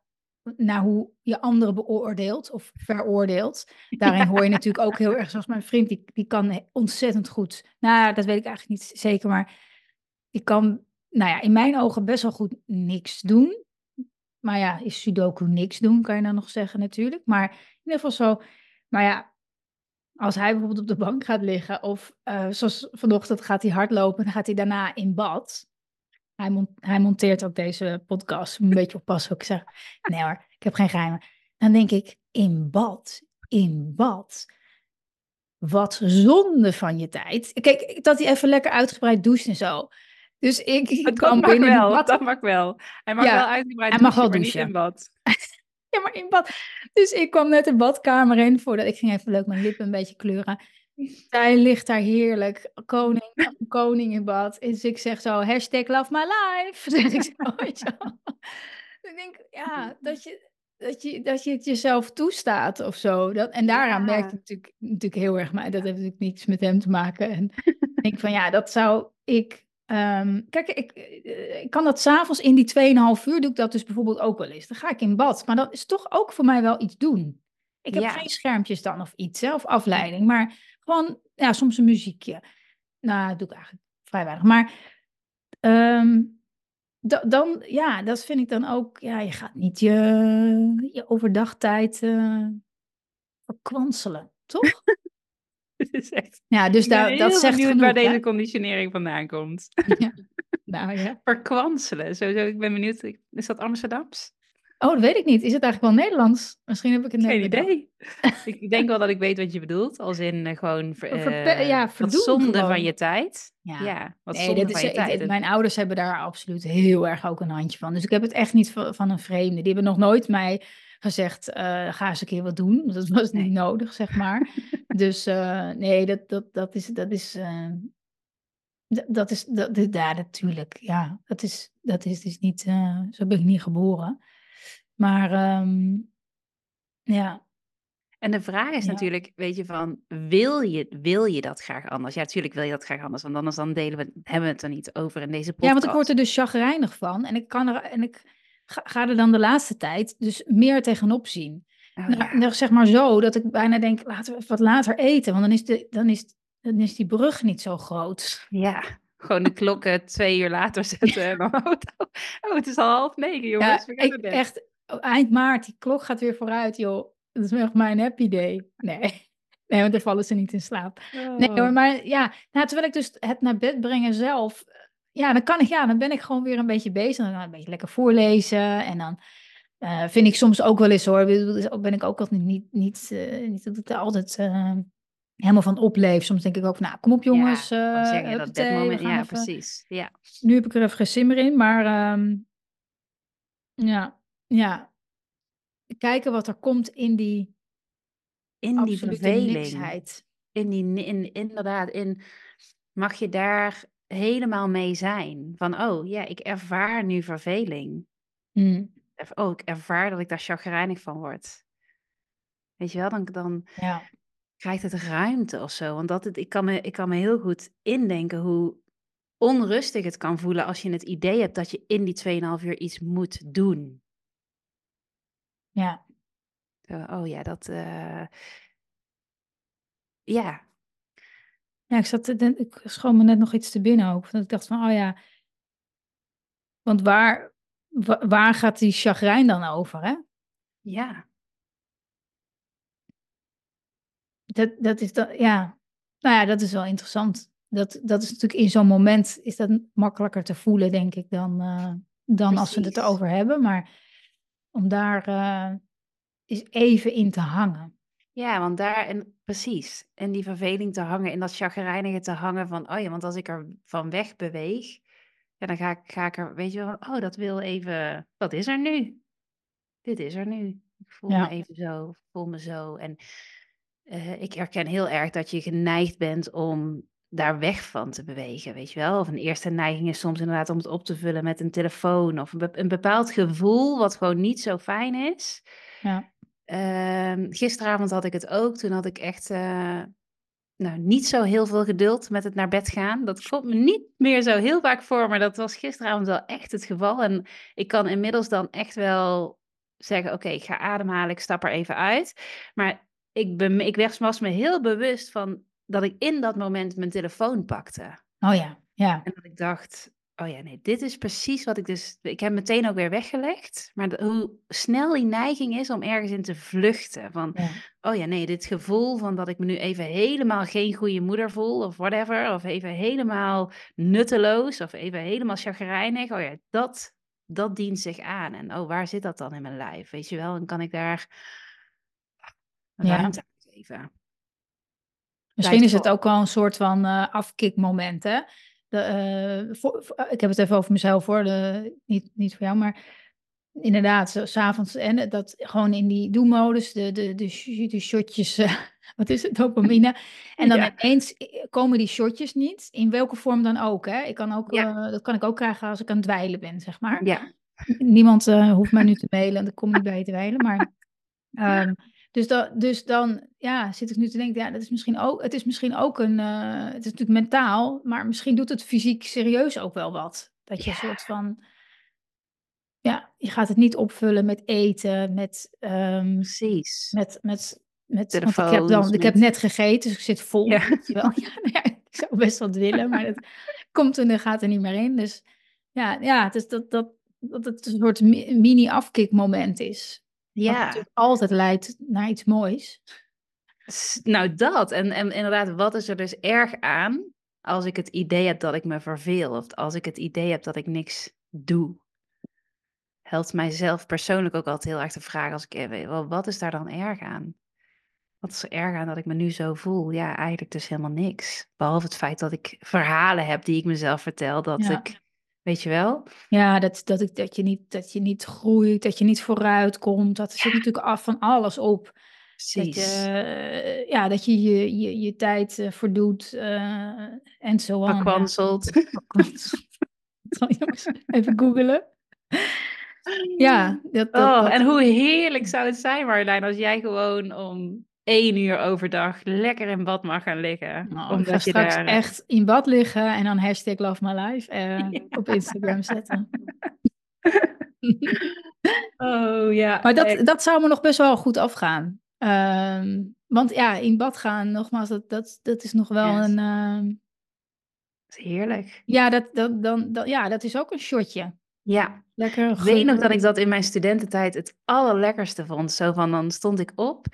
Speaker 1: naar hoe je anderen beoordeelt of veroordeelt. Daarin hoor je natuurlijk ook heel erg, zoals mijn vriend, die, die kan ontzettend goed. Nou, dat weet ik eigenlijk niet zeker, maar die kan, nou ja, in mijn ogen best wel goed niks doen. Maar ja, is Sudoku niks doen, kan je dan nog zeggen natuurlijk. Maar in ieder geval zo. Maar ja, als hij bijvoorbeeld op de bank gaat liggen of uh, zoals vanochtend gaat hij hardlopen, dan gaat hij daarna in bad. Hij, hij monteert ook deze podcast. Een <laughs> beetje oppassen ook. Ik zeg, nee hoor, ik heb geen geheimen. Dan denk ik, in bad, in bad. Wat zonde van je tijd. Kijk, dat hij even lekker uitgebreid doucht en zo. Dus ik, ik
Speaker 2: kan binnen wel, bad. Dat mag wel. Hij mag wel uitgebreid hij mag wel douchen, niet in bad. <laughs>
Speaker 1: ja, maar in bad. Dus ik kwam net de badkamer in voordat ik ging even leuk mijn lippen een beetje kleuren. Zij ligt daar heerlijk, koning, <laughs> koning in bad. Dus ik zeg zo, hashtag love my life. <laughs> Zeg ik zo, weet je Ik denk, ja, dat je, dat, je, dat je het jezelf toestaat of zo. Dat, en daaraan ja. merkt het natuurlijk, natuurlijk heel erg, maar dat heeft natuurlijk niets met hem te maken. En ik denk van, ja, dat zou ik... Um, kijk, ik, eh, ik kan dat s'avonds in die 2,5 uur doe ik dat dus bijvoorbeeld ook wel eens. Dan ga ik in bad, maar dat is toch ook voor mij wel iets doen. Ik heb geen schermpjes dan of iets, hè, of afleiding, maar gewoon, ja, soms een muziekje. Nou, dat doe ik eigenlijk vrij weinig. Maar um, dan, ja, dat vind ik dan ook, ja, je gaat niet je, je overdagtijd uh, verkwanselen, toch? <laughs>
Speaker 2: is echt...
Speaker 1: Ja, dus daar, dat zegt genoeg,
Speaker 2: waar deze conditionering vandaan komt. <laughs>
Speaker 1: Ja. Nou ja.
Speaker 2: Verkwanselen, sowieso, ik ben benieuwd, is dat Amsterdams?
Speaker 1: Oh, dat weet ik niet. Is het eigenlijk wel Nederlands? Misschien heb ik het
Speaker 2: Geen idee. <laughs> ik denk wel dat ik weet wat je bedoelt. Als in uh, gewoon uh, ja, wat zonde van je tijd. Ja, ja wat nee, zonde van is, je tijd.
Speaker 1: Mijn ouders hebben daar absoluut heel erg ook een handje van. Dus ik heb het echt niet van, van een vreemde. Die hebben nog nooit mij gezegd, uh, ga eens een keer wat doen. Dat was niet nodig, zeg maar. <laughs> dus nee, dat, dat, dat is... Dat is dat is, dat, ja, natuurlijk, ja. Dat is, dat is dus niet, zo ben ik niet geboren. Maar um, ja.
Speaker 2: En de vraag is natuurlijk, weet je, van wil je, wil je dat graag anders? Ja, natuurlijk wil je dat graag anders, want anders dan delen we, hebben we het er niet over in deze podcast.
Speaker 1: Ja, want ik word er dus chagrijnig van en ik, kan er, en ik ga, ga er dan de laatste tijd dus meer tegenop zien. Oh, nou, ja. Zeg maar zo, dat ik bijna denk, laten we wat later eten, want dan is, de, dan is, dan is die brug niet zo groot.
Speaker 2: Ja, gewoon de klokken twee uur later zetten. <laughs> En dan, oh, het is al half negen, jongens.
Speaker 1: Ja, ik, echt, eind maart, die klok gaat weer vooruit, joh. Dat is echt mijn happy day. Nee. <laughs> Nee, want dan vallen ze niet in slaap. Nee hoor, oh. maar ja, nou, terwijl ik dus het naar bed brengen zelf, ja, dan kan ik, ja, dan ben ik gewoon weer een beetje bezig. Dan een beetje lekker voorlezen en dan uh, vind ik soms ook wel eens hoor, dus ben ik ook altijd niet, niet, uh, niet dat ik er altijd uh, helemaal van opleef. Soms denk ik ook van, nou, kom op jongens.
Speaker 2: Ja, dat, moment, ja, even, precies. Ja.
Speaker 1: Nu heb ik er even geen simmer in, maar um, ja, ja. Kijken wat er komt in die
Speaker 2: in die verveling. In die in, inderdaad, in mag je daar helemaal mee zijn. Van oh ja, ik ervaar nu verveling. Mm. Oh, ik ervaar dat ik daar chagrijnig van word. Weet je wel, dan, dan ja. krijgt het ruimte of zo. Want dat het, ik, kan me, ik kan me heel goed indenken hoe onrustig het kan voelen als je het idee hebt dat je in die 2,5 uur iets moet doen.
Speaker 1: Ja.
Speaker 2: oh ja, dat. Uh... Ja.
Speaker 1: Ja, ik zat. Ik schoon me net nog iets te binnen ook. Dat ik dacht van, oh ja. Want waar, waar gaat die chagrijn dan over, hè?
Speaker 2: Ja.
Speaker 1: Dat, dat is dat, ja. Nou ja, dat is wel interessant. Dat, dat is natuurlijk in zo'n moment is dat makkelijker te voelen, denk ik, dan, uh, dan als we het erover hebben. Maar om daar, uh, is even in te hangen.
Speaker 2: Ja, want daar, en precies, en die verveling te hangen, in dat chagrijnige te hangen van, oh ja, want als ik er van weg beweeg, ja, dan ga ik, ga ik er, weet je wel, oh, dat wil even, wat is er nu? Dit is er nu. Ik voel me even zo, voel me zo. En eh, ik herken heel erg dat je geneigd bent om daar weg van te bewegen, weet je wel? Of een eerste neiging is soms inderdaad om het op te vullen met een telefoon of een, be- een bepaald gevoel wat gewoon niet zo fijn is.
Speaker 1: ja,
Speaker 2: Ehm, gisteravond had ik het ook. Toen had ik echt eh, nou, niet zo heel veel geduld met het naar bed gaan. Dat komt me niet meer zo heel vaak voor, maar dat was gisteravond wel echt het geval. En ik kan inmiddels dan echt wel zeggen: Oké, ik ga ademhalen, ik stap er even uit. Maar ik, ben, ik was me heel bewust van dat ik in dat moment mijn telefoon pakte.
Speaker 1: oh ja, ja,
Speaker 2: En dat ik dacht, oh ja, nee, dit is precies wat ik dus... Ik heb meteen ook weer weggelegd. Maar de- hoe snel die neiging is om ergens in te vluchten. Van,
Speaker 1: ja,
Speaker 2: oh ja, nee, dit gevoel van dat ik me nu even helemaal geen goede moeder voel. Of whatever. Of even helemaal nutteloos. Of even helemaal chagrijnig. Oh ja, dat, dat dient zich aan. En oh, waar zit dat dan in mijn lijf? Weet je wel? En kan ik daar
Speaker 1: ja.
Speaker 2: ruimte aan geven?
Speaker 1: Misschien is het ook wel een soort van eh afkikmoment, hè? De, eh, voor, voor- ik heb het even over mezelf hoor, de, niet, niet voor jou, maar inderdaad, s'avonds en dat gewoon in die do-modus, de, de, de, de shotjes, eh, <laughs> wat is het, dopamine. En dan
Speaker 2: Ja,
Speaker 1: ineens komen die shotjes niet, in welke vorm dan ook, hè? Ik kan ook,
Speaker 2: ja,
Speaker 1: eh, dat kan ik ook krijgen als ik aan het dweilen ben, zeg maar.
Speaker 2: ja,
Speaker 1: Niemand eh, hoeft mij nu te mailen, en ik kom niet bij je dweilen, maar... <laughs> Ehm, dus, dan, dus dan ja, zit ik nu te denken, ja, dat is misschien ook, het is misschien ook een, eh, het is natuurlijk mentaal, maar misschien doet het fysiek serieus ook wel wat. Dat je een soort van, ja, je gaat het niet opvullen met eten, met, ehm,
Speaker 2: precies.
Speaker 1: met, met, met, want ik heb dan, ik heb net gegeten, dus ik zit vol,
Speaker 2: Ja.
Speaker 1: wel. <laughs> Ja, ik zou best wat willen, maar dat <laughs> komt en gaat er niet meer in. Dus ja, ja, het is dat, dat, dat het een soort mi- mini-afkikmoment is. Wat
Speaker 2: Ja,
Speaker 1: natuurlijk altijd leidt naar iets moois.
Speaker 2: nou dat. En, en inderdaad, wat is er dus erg aan als ik het idee heb dat ik me verveel? Of als ik het idee heb dat ik niks doe? Helpt mijzelf persoonlijk ook altijd heel erg te vragen als ik, eh, weet- wel, wat is daar dan erg aan? Wat is er erg aan dat ik me nu zo voel? Ja, eigenlijk dus helemaal niks. Behalve het feit dat ik verhalen heb die ik mezelf vertel, dat
Speaker 1: Ja,
Speaker 2: ik, weet je wel?
Speaker 1: ja dat, dat, ik, dat, je niet, dat je niet groeit, dat je niet vooruit komt. Dat zit natuurlijk af van alles op. Dat je,
Speaker 2: Precies.
Speaker 1: ja, dat je je, je, je tijd eh, verdoet eh, en zo aan. Jongens, <laughs> even googelen. Ja, dat, dat,
Speaker 2: Oh,
Speaker 1: dat.
Speaker 2: en hoe heerlijk zou het zijn, Marjolein, als jij gewoon om één uur overdag lekker in bad mag gaan liggen.
Speaker 1: Nou, ga
Speaker 2: Omdat je
Speaker 1: straks
Speaker 2: daar...
Speaker 1: echt in bad liggen en dan hashtag love my life eh, <laughs> op Instagram zetten. <laughs>
Speaker 2: Oh ja,
Speaker 1: Maar dat,
Speaker 2: echt.
Speaker 1: dat zou me nog best wel goed afgaan. Ehm, want ja, in bad gaan, nogmaals, dat, dat, dat is nog wel een... ehm,
Speaker 2: dat is heerlijk.
Speaker 1: ja, dat, dat, dan, dat, ja, dat is ook een shotje.
Speaker 2: Ja,
Speaker 1: Lekker
Speaker 2: ik weet nog dat ik dat in mijn studententijd het allerlekkerste vond. Zo van, dan stond ik op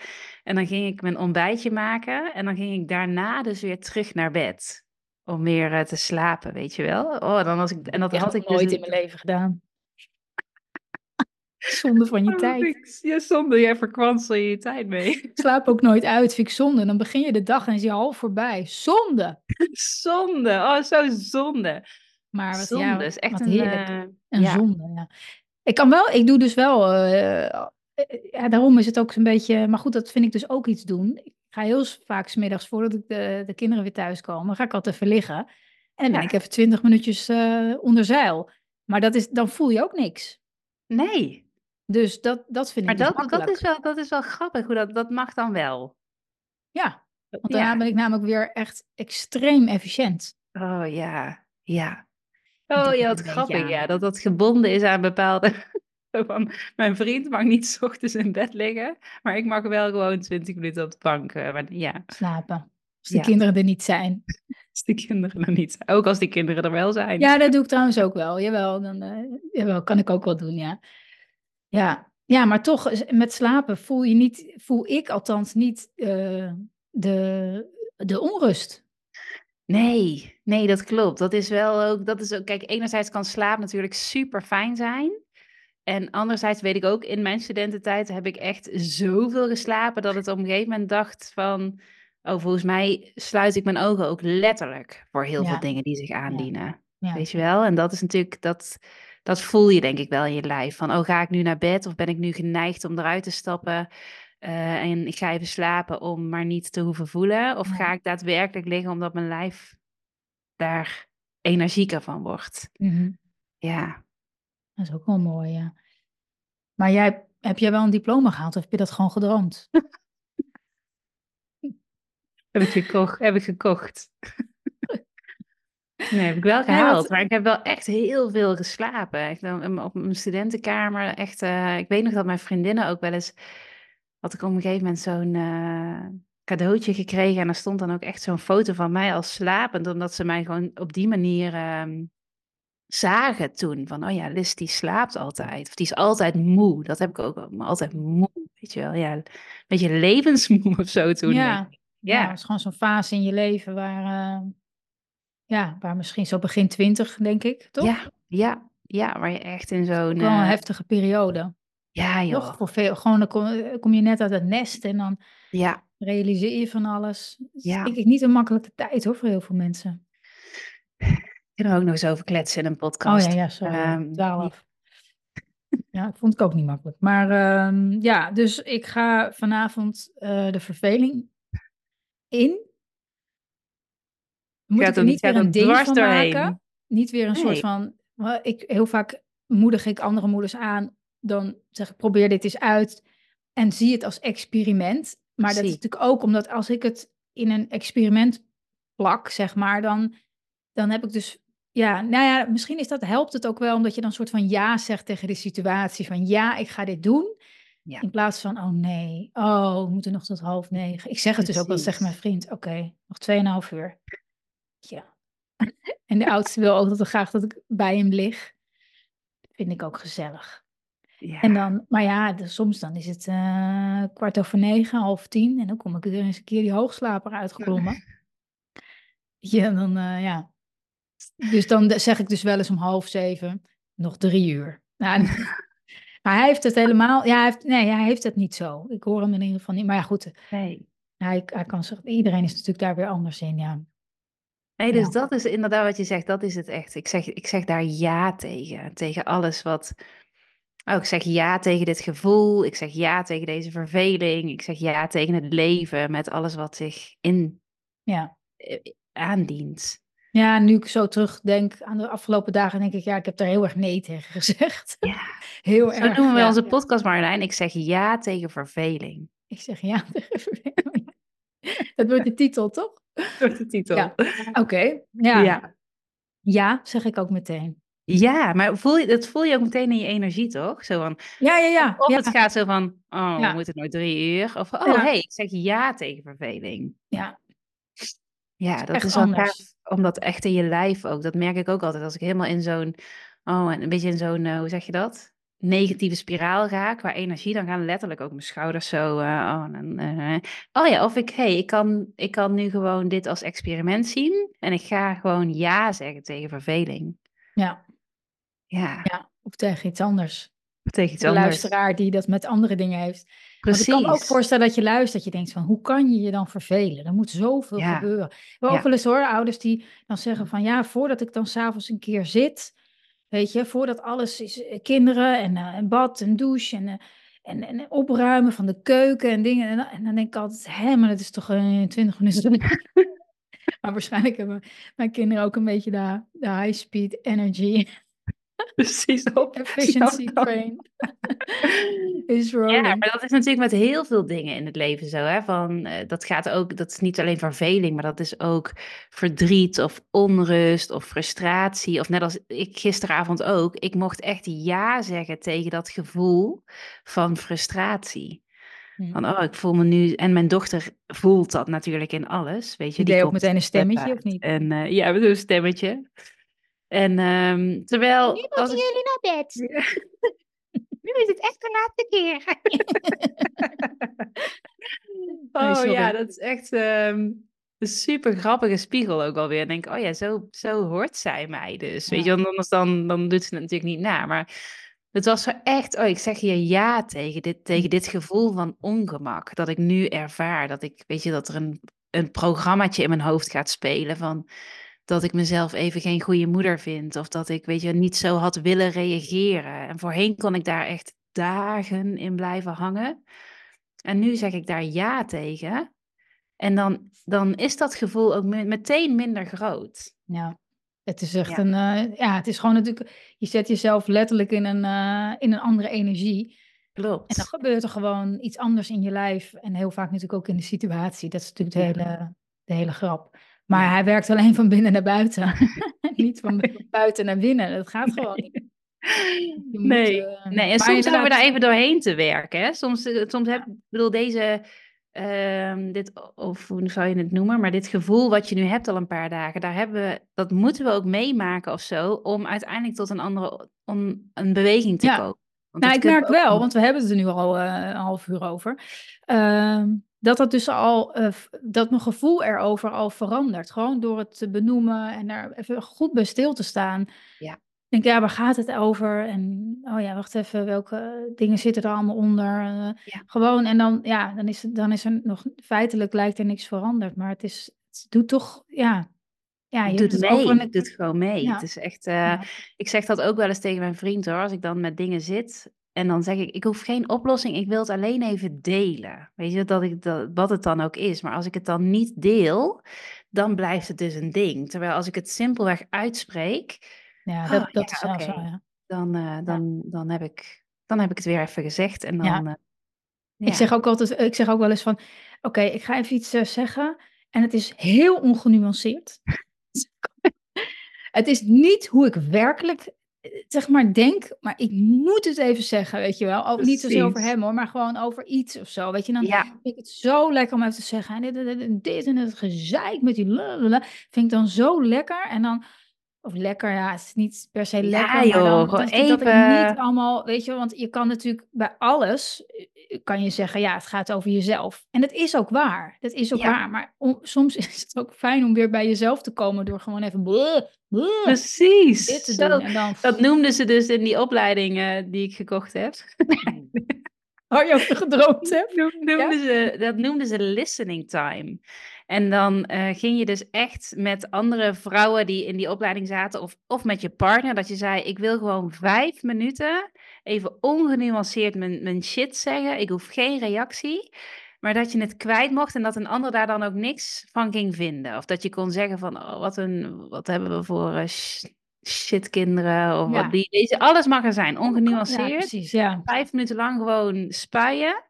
Speaker 2: en dan ging ik mijn ontbijtje maken. En dan ging ik daarna dus weer terug naar bed. Om weer eh, te slapen, weet je wel. Oh, dan was ik... En dat had ik dus...
Speaker 1: nooit in mijn leven gedaan. <laughs> Zonde van je
Speaker 2: Oh,
Speaker 1: tijd.
Speaker 2: ik- Ja, zonder jij verkwansel je je tijd mee.
Speaker 1: Ik slaap ook nooit uit, vind ik zonde. Dan begin je de dag en is je half voorbij. Zonde! <laughs>
Speaker 2: Zonde. Oh, zo zonde.
Speaker 1: Maar wat,
Speaker 2: Zonde
Speaker 1: ja,
Speaker 2: is echt
Speaker 1: wat
Speaker 2: een...
Speaker 1: heerlijk.
Speaker 2: eh,
Speaker 1: Een
Speaker 2: ja,
Speaker 1: zonde, ja. Ik kan wel, ik doe dus wel, eh, ja, daarom is het ook zo'n beetje, maar goed, dat vind ik dus ook iets doen. Ik ga heel vaak smiddags, voordat ik de, de kinderen weer thuiskomen, ga ik altijd even liggen. En dan ben ik even twintig minuutjes eh, onder zeil. Maar dat is, dan voel je ook niks.
Speaker 2: Nee.
Speaker 1: Dus dat, dat vind
Speaker 2: Maar
Speaker 1: ik dus
Speaker 2: dat, dat, is wel, dat is wel grappig. Hoe dat, dat mag dan wel.
Speaker 1: Ja, want daarna
Speaker 2: Ja.
Speaker 1: ben ik namelijk weer echt extreem efficiënt.
Speaker 2: Oh ja. Ja. Oh ja, wat
Speaker 1: een
Speaker 2: grappig. Ja, dat dat gebonden is aan bepaalde... <laughs> Van, mijn vriend mag niet 's ochtends in bed liggen, maar ik mag wel gewoon 20 minuten op de bank. eh, maar ja,
Speaker 1: Slapen. Als de
Speaker 2: ja.
Speaker 1: kinderen er niet zijn. <laughs>
Speaker 2: Als die kinderen er niet zijn. Ook als die kinderen er wel zijn.
Speaker 1: Ja, dat doe ik trouwens ook wel. Jawel, dan, eh, jawel, kan ik ook wel doen, ja. Ja, ja, maar toch, is- met slapen voel je niet, voel ik althans niet eh, de, de onrust.
Speaker 2: Nee, nee, dat klopt. Dat is wel ook, dat is ook, kijk, enerzijds kan slaap natuurlijk super fijn zijn. En anderzijds weet ik ook, in mijn studententijd heb ik echt zoveel geslapen dat het op een gegeven moment dacht van, oh, volgens mij sluit ik mijn ogen ook letterlijk voor heel veel dingen die zich aandienen.
Speaker 1: Ja.
Speaker 2: Weet je wel? En dat is natuurlijk, dat, dat voel je denk ik wel in je lijf. Van, oh, ga ik nu naar bed of ben ik nu geneigd om eruit te stappen? eh, en ik ga even slapen om maar niet te hoeven voelen. Of ga ik daadwerkelijk liggen omdat mijn lijf daar energieker van wordt?
Speaker 1: Mhm.
Speaker 2: Ja.
Speaker 1: Dat is ook wel mooi, ja. Maar jij, heb jij wel een diploma gehaald of heb je dat gewoon gedroomd? <laughs>
Speaker 2: Heb ik gekocht. Heb ik gekocht. <laughs> Nee, heb ik wel gehaald. Maar ik heb wel echt heel veel geslapen. Dan op mijn studentenkamer. Echt, eh, ik weet nog dat mijn vriendinnen ook wel eens... Had ik op een gegeven moment zo'n eh, cadeautje gekregen. En er stond dan ook echt zo'n foto van mij als slapend. Omdat ze mij gewoon op die manier ehm, zagen toen. Van, oh ja, Liz die slaapt altijd. Of die is altijd moe. Dat heb ik ook maar altijd moe. Weet je wel, ja. Een beetje levensmoe <laughs> of zo toen.
Speaker 1: Ja. Ja,
Speaker 2: Ja.
Speaker 1: het is gewoon zo'n fase in je leven waar, eh, ja, waar misschien zo begin twintig, denk ik, toch?
Speaker 2: Ja, ja, ja, waar je echt in zo'n...
Speaker 1: Wel een
Speaker 2: eh,
Speaker 1: heftige periode.
Speaker 2: ja, joh.
Speaker 1: Toch? Voor veel, gewoon dan kom, kom je net uit het nest en dan
Speaker 2: Ja,
Speaker 1: realiseer je van alles.
Speaker 2: Ja.
Speaker 1: denk ik niet een makkelijke tijd hoor, voor heel veel mensen.
Speaker 2: Ook nog eens over kletsen in een
Speaker 1: Oh
Speaker 2: podcast.
Speaker 1: ja, ja, sorry.
Speaker 2: Ehm,
Speaker 1: dwaal af. Ja, dat vond ik ook niet makkelijk. Maar ehm, ja, dus ik ga vanavond eh, de verveling in. Moet ik er niet weer een ding van
Speaker 2: doorheen.
Speaker 1: maken? Niet weer een soort van... Ik, heel vaak moedig ik andere moeders aan. Dan zeg ik, probeer dit eens uit. En zie het als experiment. Maar dat is natuurlijk ook omdat als ik het in een experiment plak, zeg maar, dan, dan heb ik dus... Ja, nou ja, misschien is dat, helpt het ook wel omdat je dan een soort van ja zegt tegen de situatie. Van ja, ik ga dit doen.
Speaker 2: Ja.
Speaker 1: In plaats van, oh nee, oh, we moeten nog tot half negen. Ik zeg het dus ook wel tegen mijn vriend. Oké, nog tweeënhalf uur. Ja. <laughs> En de oudste wil ook altijd graag dat ik bij hem lig. Vind ik ook gezellig.
Speaker 2: Ja.
Speaker 1: En dan, maar ja, dus soms dan is het eh, kwart over negen, half tien. En dan kom ik er eens een keer die hoogslaper uitgeklommen. Ja, dan eh, ja. Dus dan zeg ik dus wel eens om half zeven, nog drie uur. Nou, <laughs> maar hij heeft het helemaal, ja, hij heeft, nee, hij heeft het niet zo. Ik hoor hem in ieder geval niet. Maar ja, goed,
Speaker 2: Nee.
Speaker 1: hij, hij kan iedereen is natuurlijk daar weer anders in, ja.
Speaker 2: Nee, dus
Speaker 1: Ja.
Speaker 2: dat is inderdaad wat je zegt, dat is het echt. Ik zeg, ik zeg daar ja tegen. Tegen alles wat. Oh, ik zeg ja tegen dit gevoel. Ik zeg ja tegen deze verveling. Ik zeg ja tegen het leven met alles wat zich in
Speaker 1: Ja.
Speaker 2: eh, aandient.
Speaker 1: Ja, nu ik zo terugdenk aan de afgelopen dagen, denk ik, ja, ik heb daar heel erg nee tegen <laughs> gezegd.
Speaker 2: Ja.
Speaker 1: Heel
Speaker 2: Zo
Speaker 1: erg.
Speaker 2: noemen we
Speaker 1: ja.
Speaker 2: onze podcast Marjolein. Ik zeg ja tegen verveling.
Speaker 1: Ik zeg ja <laughs> tegen Dat wordt de titel, toch?
Speaker 2: Door de titel.
Speaker 1: Ja. Oké, ja. ja.
Speaker 2: ja.
Speaker 1: zeg ik ook meteen.
Speaker 2: Ja, maar voel je, dat voel je ook meteen in je energie, toch? Zo van,
Speaker 1: Ja, ja, ja.
Speaker 2: of
Speaker 1: ja.
Speaker 2: het gaat zo van, oh, we moeten nooit drie uur. Of, oh, hey, ik zeg ja tegen verveling.
Speaker 1: Ja.
Speaker 2: Ja, dat
Speaker 1: echt
Speaker 2: is wel gaaf, omdat echt in je lijf ook. Dat merk ik ook altijd als ik helemaal in zo'n, oh, en een beetje in zo'n, eh, hoe zeg je dat? Negatieve spiraal ga, qua energie, dan gaan letterlijk ook mijn schouders zo, eh, oh, eh, oh ja, of ik, hey, ik kan, ik kan nu gewoon dit als experiment zien en ik ga gewoon ja zeggen tegen verveling.
Speaker 1: Ja.
Speaker 2: Ja,
Speaker 1: ja, of tegen iets anders.
Speaker 2: tegen iets
Speaker 1: De
Speaker 2: anders.
Speaker 1: luisteraar die dat met andere dingen heeft. Want ik kan me ook voorstellen dat je luistert, dat je denkt van, hoe kan je je dan vervelen? Er moet zoveel
Speaker 2: Ja.
Speaker 1: gebeuren. We
Speaker 2: Ja.
Speaker 1: ook wel eens hoor, ouders die dan zeggen van, ja, voordat ik dan s'avonds een keer zit, weet je, voordat alles is, eh, kinderen en eh, een bad en douche en, eh, en, en opruimen van de keuken en dingen. En dan, en dan denk ik altijd, hè, maar dat is toch in 20 minuten. <laughs> maar waarschijnlijk hebben mijn kinderen ook een beetje de, de high speed energy <laughs>
Speaker 2: Precies op.
Speaker 1: efficiency train <laughs> is
Speaker 2: Ja,
Speaker 1: rolling.
Speaker 2: maar dat is natuurlijk met heel veel dingen in het leven zo, hè? Van, eh, dat gaat ook, dat is niet alleen verveling, maar dat is ook verdriet of onrust of frustratie. Of net als ik gisteravond ook, ik mocht echt ja zeggen tegen dat gevoel van frustratie.
Speaker 1: Hm.
Speaker 2: Van, oh, ik voel me nu, en mijn dochter voelt dat natuurlijk in alles, weet je.
Speaker 1: Die deed ook
Speaker 2: komt
Speaker 1: meteen een stemmetje,
Speaker 2: uit
Speaker 1: of niet?
Speaker 2: En eh, ja, we doen een stemmetje. En ehm, terwijl...
Speaker 3: Nu moeten
Speaker 2: ik-
Speaker 3: jullie naar bed. <laughs>
Speaker 2: nu is het echt de laatste keer. <laughs> Oh ja, dat is echt ehm, een super grappige spiegel ook alweer. Ik denk, oh ja, zo, zo hoort zij mij dus. Weet je, want anders dan, dan doet ze het natuurlijk niet na. Maar Het was er echt, oh, ik zeg hier ja tegen dit, tegen dit gevoel van ongemak. Dat ik nu ervaar. Dat ik, weet je, dat er een, een programmaatje in mijn hoofd gaat spelen van dat ik mezelf even geen goede moeder vind. Of dat ik, weet je, niet zo had willen reageren. En voorheen kon ik daar echt dagen in blijven hangen. En nu zeg ik daar ja tegen. En dan, dan is dat gevoel ook meteen minder groot.
Speaker 1: Ja, het is echt een, uh, ja, het is gewoon natuurlijk, je zet jezelf letterlijk in een, uh, in een andere energie.
Speaker 2: Klopt.
Speaker 1: En dan gebeurt er gewoon iets anders in je lijf. En heel vaak natuurlijk ook in de situatie. Dat is natuurlijk de, hele, de hele grap. Maar hij werkt alleen van binnen naar buiten. <laughs> niet van buiten naar binnen. Dat gaat gewoon niet.
Speaker 2: nee. uh, nee, en soms hebben we daar even doorheen te werken. Hè? Soms, eh, soms heb ik bedoel, deze, uh, dit, of hoe zou je het noemen, maar dit gevoel wat je nu hebt al een paar dagen, daar hebben we, dat moeten we ook meemaken of zo, om uiteindelijk tot een andere, om een beweging te komen.
Speaker 1: Want nou, ik merk wel, want we hebben het er nu al uh, een half uur over. Uh, dat dat dus al, uh, dat mijn gevoel erover al verandert. Gewoon door het te benoemen en daar even goed bij stil te staan.
Speaker 2: Ja.
Speaker 1: Ik denk, ja, waar gaat het over? En, oh ja, wacht even, welke dingen zitten er allemaal onder? Uh, ja. Gewoon, en dan, ja, dan is, dan is er nog, feitelijk lijkt er niks veranderd. Maar het is, het doet toch, ja,
Speaker 2: ja, je doet mee. Over... Het doet gewoon mee. Ja. Het is echt, uh, ja. ik zeg dat ook wel eens tegen mijn vriend hoor. Als ik dan met dingen zit en dan zeg ik, ik hoef geen oplossing, ik wil het alleen even delen. Weet je, dat ik, dat, wat het dan ook is. Maar als ik het dan niet deel, dan blijft het dus een ding. Terwijl als ik het simpelweg uitspreek,
Speaker 1: ja, dat, oh, dat ja, is okay. zo, ja.
Speaker 2: dan, uh, dan, dan, heb ik, dan heb ik het weer even gezegd. En dan. Uh,
Speaker 1: ik zeg ook altijd, ik zeg ook wel eens van, oké, okay, ik ga even iets uh, zeggen en het is heel ongenuanceerd. <laughs> het is niet hoe ik werkelijk zeg maar, denk, maar ik moet het even zeggen, weet je wel. Ook niet zozeer over hem hoor, maar gewoon over iets of zo, weet je. Dan ja. vind ik het zo lekker om even te zeggen. En dit, dit, dit, dit en het gezeik met die lululul, vind ik dan zo lekker. En dan, of lekker, ja, het is niet per se lekker.
Speaker 2: Ja joh,
Speaker 1: maar dan,
Speaker 2: even.
Speaker 1: Dat ik niet allemaal, weet je, want je kan natuurlijk bij alles, kan je zeggen, ja, het gaat over jezelf. En dat is ook waar, dat is ook ja. waar. Maar om, soms <laughs> is het ook fijn om weer bij jezelf te komen door gewoon even... Bleh, bleh,
Speaker 2: Precies.
Speaker 1: Dit te doen. En dan...
Speaker 2: Dat noemden ze dus in die opleiding uh, die ik gekocht heb. <laughs>
Speaker 1: Waar je gedroomd <laughs> hebt.
Speaker 2: Noemden ja? ze, dat noemden ze listening time. En dan uh, ging je dus echt met andere vrouwen die in die opleiding zaten, of, of met je partner, dat je zei: Ik wil gewoon vijf minuten even ongenuanceerd mijn, mijn shit zeggen. Ik hoef geen reactie. Maar dat je het kwijt mocht en dat een ander daar dan ook niks van ging vinden. Of dat je kon zeggen van, oh, wat, een, wat hebben we voor uh, shitkinderen. Of ja. wat die, deze, alles mag er zijn, ongenuanceerd. Ja,
Speaker 1: precies, ja.
Speaker 2: Vijf minuten lang gewoon spuien.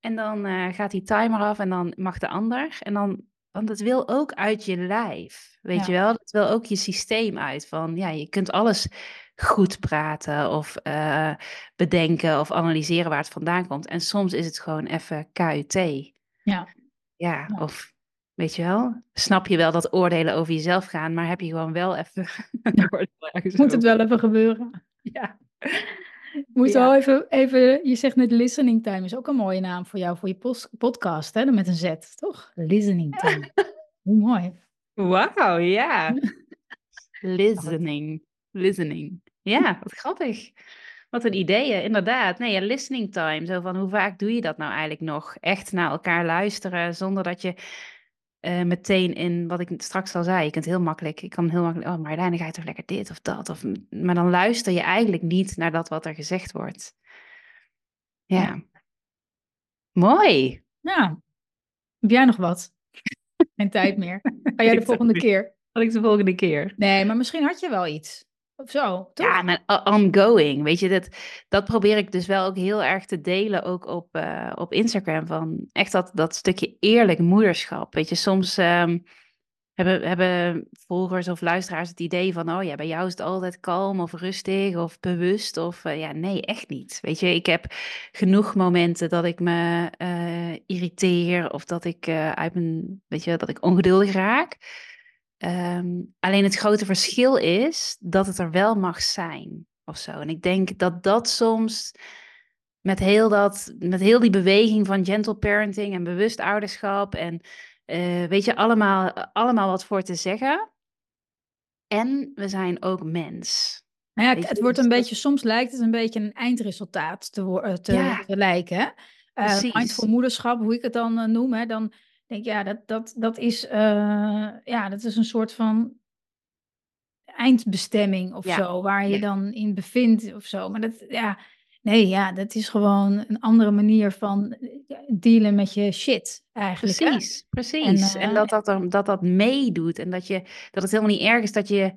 Speaker 2: En dan uh, gaat die timer af en dan mag de ander. En dan, want het wil ook uit je lijf, weet ja. je wel? Het wil ook je systeem uit. Van, ja, je kunt alles goed praten of uh, bedenken of analyseren waar het vandaan komt. En soms is het gewoon even KUT.
Speaker 1: Ja.
Speaker 2: ja. Ja, of weet je wel, snap je wel dat oordelen over jezelf gaan, maar heb je gewoon wel even <laughs>
Speaker 1: ja. Moet het wel even gebeuren.
Speaker 2: Ja.
Speaker 1: Moet ja. wel even, even, je zegt net listening time is ook een mooie naam voor jou, voor je podcast, hè? Met een Z, toch? Listening time. <laughs> Hoe mooi.
Speaker 2: Wauw, ja. <laughs> listening. Listening. Ja, <laughs> wat grappig. Wat een ideeën, inderdaad. Nee, ja, listening time. Zo van, hoe vaak doe je dat nou eigenlijk nog? Echt naar elkaar luisteren, zonder dat je uh, meteen in, wat ik straks al zei, je kunt heel makkelijk, ik kan heel makkelijk, oh Marlijn, ga je toch lekker dit of dat? Of, maar dan luister je eigenlijk niet naar dat wat er gezegd wordt. Ja. Mooi.
Speaker 1: Ja. Heb jij nog wat? Geen tijd meer. Ga jij de <laughs> volgende keer?
Speaker 2: Had ik de volgende keer.
Speaker 1: Nee, maar misschien had je wel iets. Of zo?
Speaker 2: Ja, maar ongoing, weet je, dat, dat probeer ik dus wel ook heel erg te delen, ook op, uh, op Instagram, van echt dat, dat stukje eerlijk moederschap, weet je, soms um, hebben, hebben volgers of luisteraars het idee van, oh ja, bij jou is het altijd kalm of rustig of bewust, of uh, ja, nee, echt niet, weet je, ik heb genoeg momenten dat ik me irriteer of dat ik uit mijn, weet je, dat ik ongeduldig raak, Um, alleen het grote verschil is dat het er wel mag zijn of zo. En ik denk dat dat soms met heel, dat, met heel die beweging van gentle parenting en bewust ouderschap en uh, weet je, allemaal, allemaal wat voor te zeggen. En we zijn ook mens.
Speaker 1: Nou ja,
Speaker 2: Weet
Speaker 1: het wordt
Speaker 2: dus
Speaker 1: een beetje, soms lijkt het een beetje een eindresultaat te, eh, te,
Speaker 2: Ja.
Speaker 1: te lijken. Hè? Eh, mindful moederschap, hoe ik het dan eh, noem, hè, dan denk ik, ja, dat, dat, dat, is, eh, ja, dat is een soort van eindbestemming of
Speaker 2: Ja,
Speaker 1: zo, waar je
Speaker 2: ja.
Speaker 1: dan in bevindt of zo. Maar dat, ja, nee, ja, dat is gewoon een andere manier van dealen met je shit eigenlijk. Hè?
Speaker 2: Precies, precies. En,
Speaker 1: eh,
Speaker 2: dat, dat, er, dat dat meedoet. En dat, je, dat het helemaal niet erg is dat je...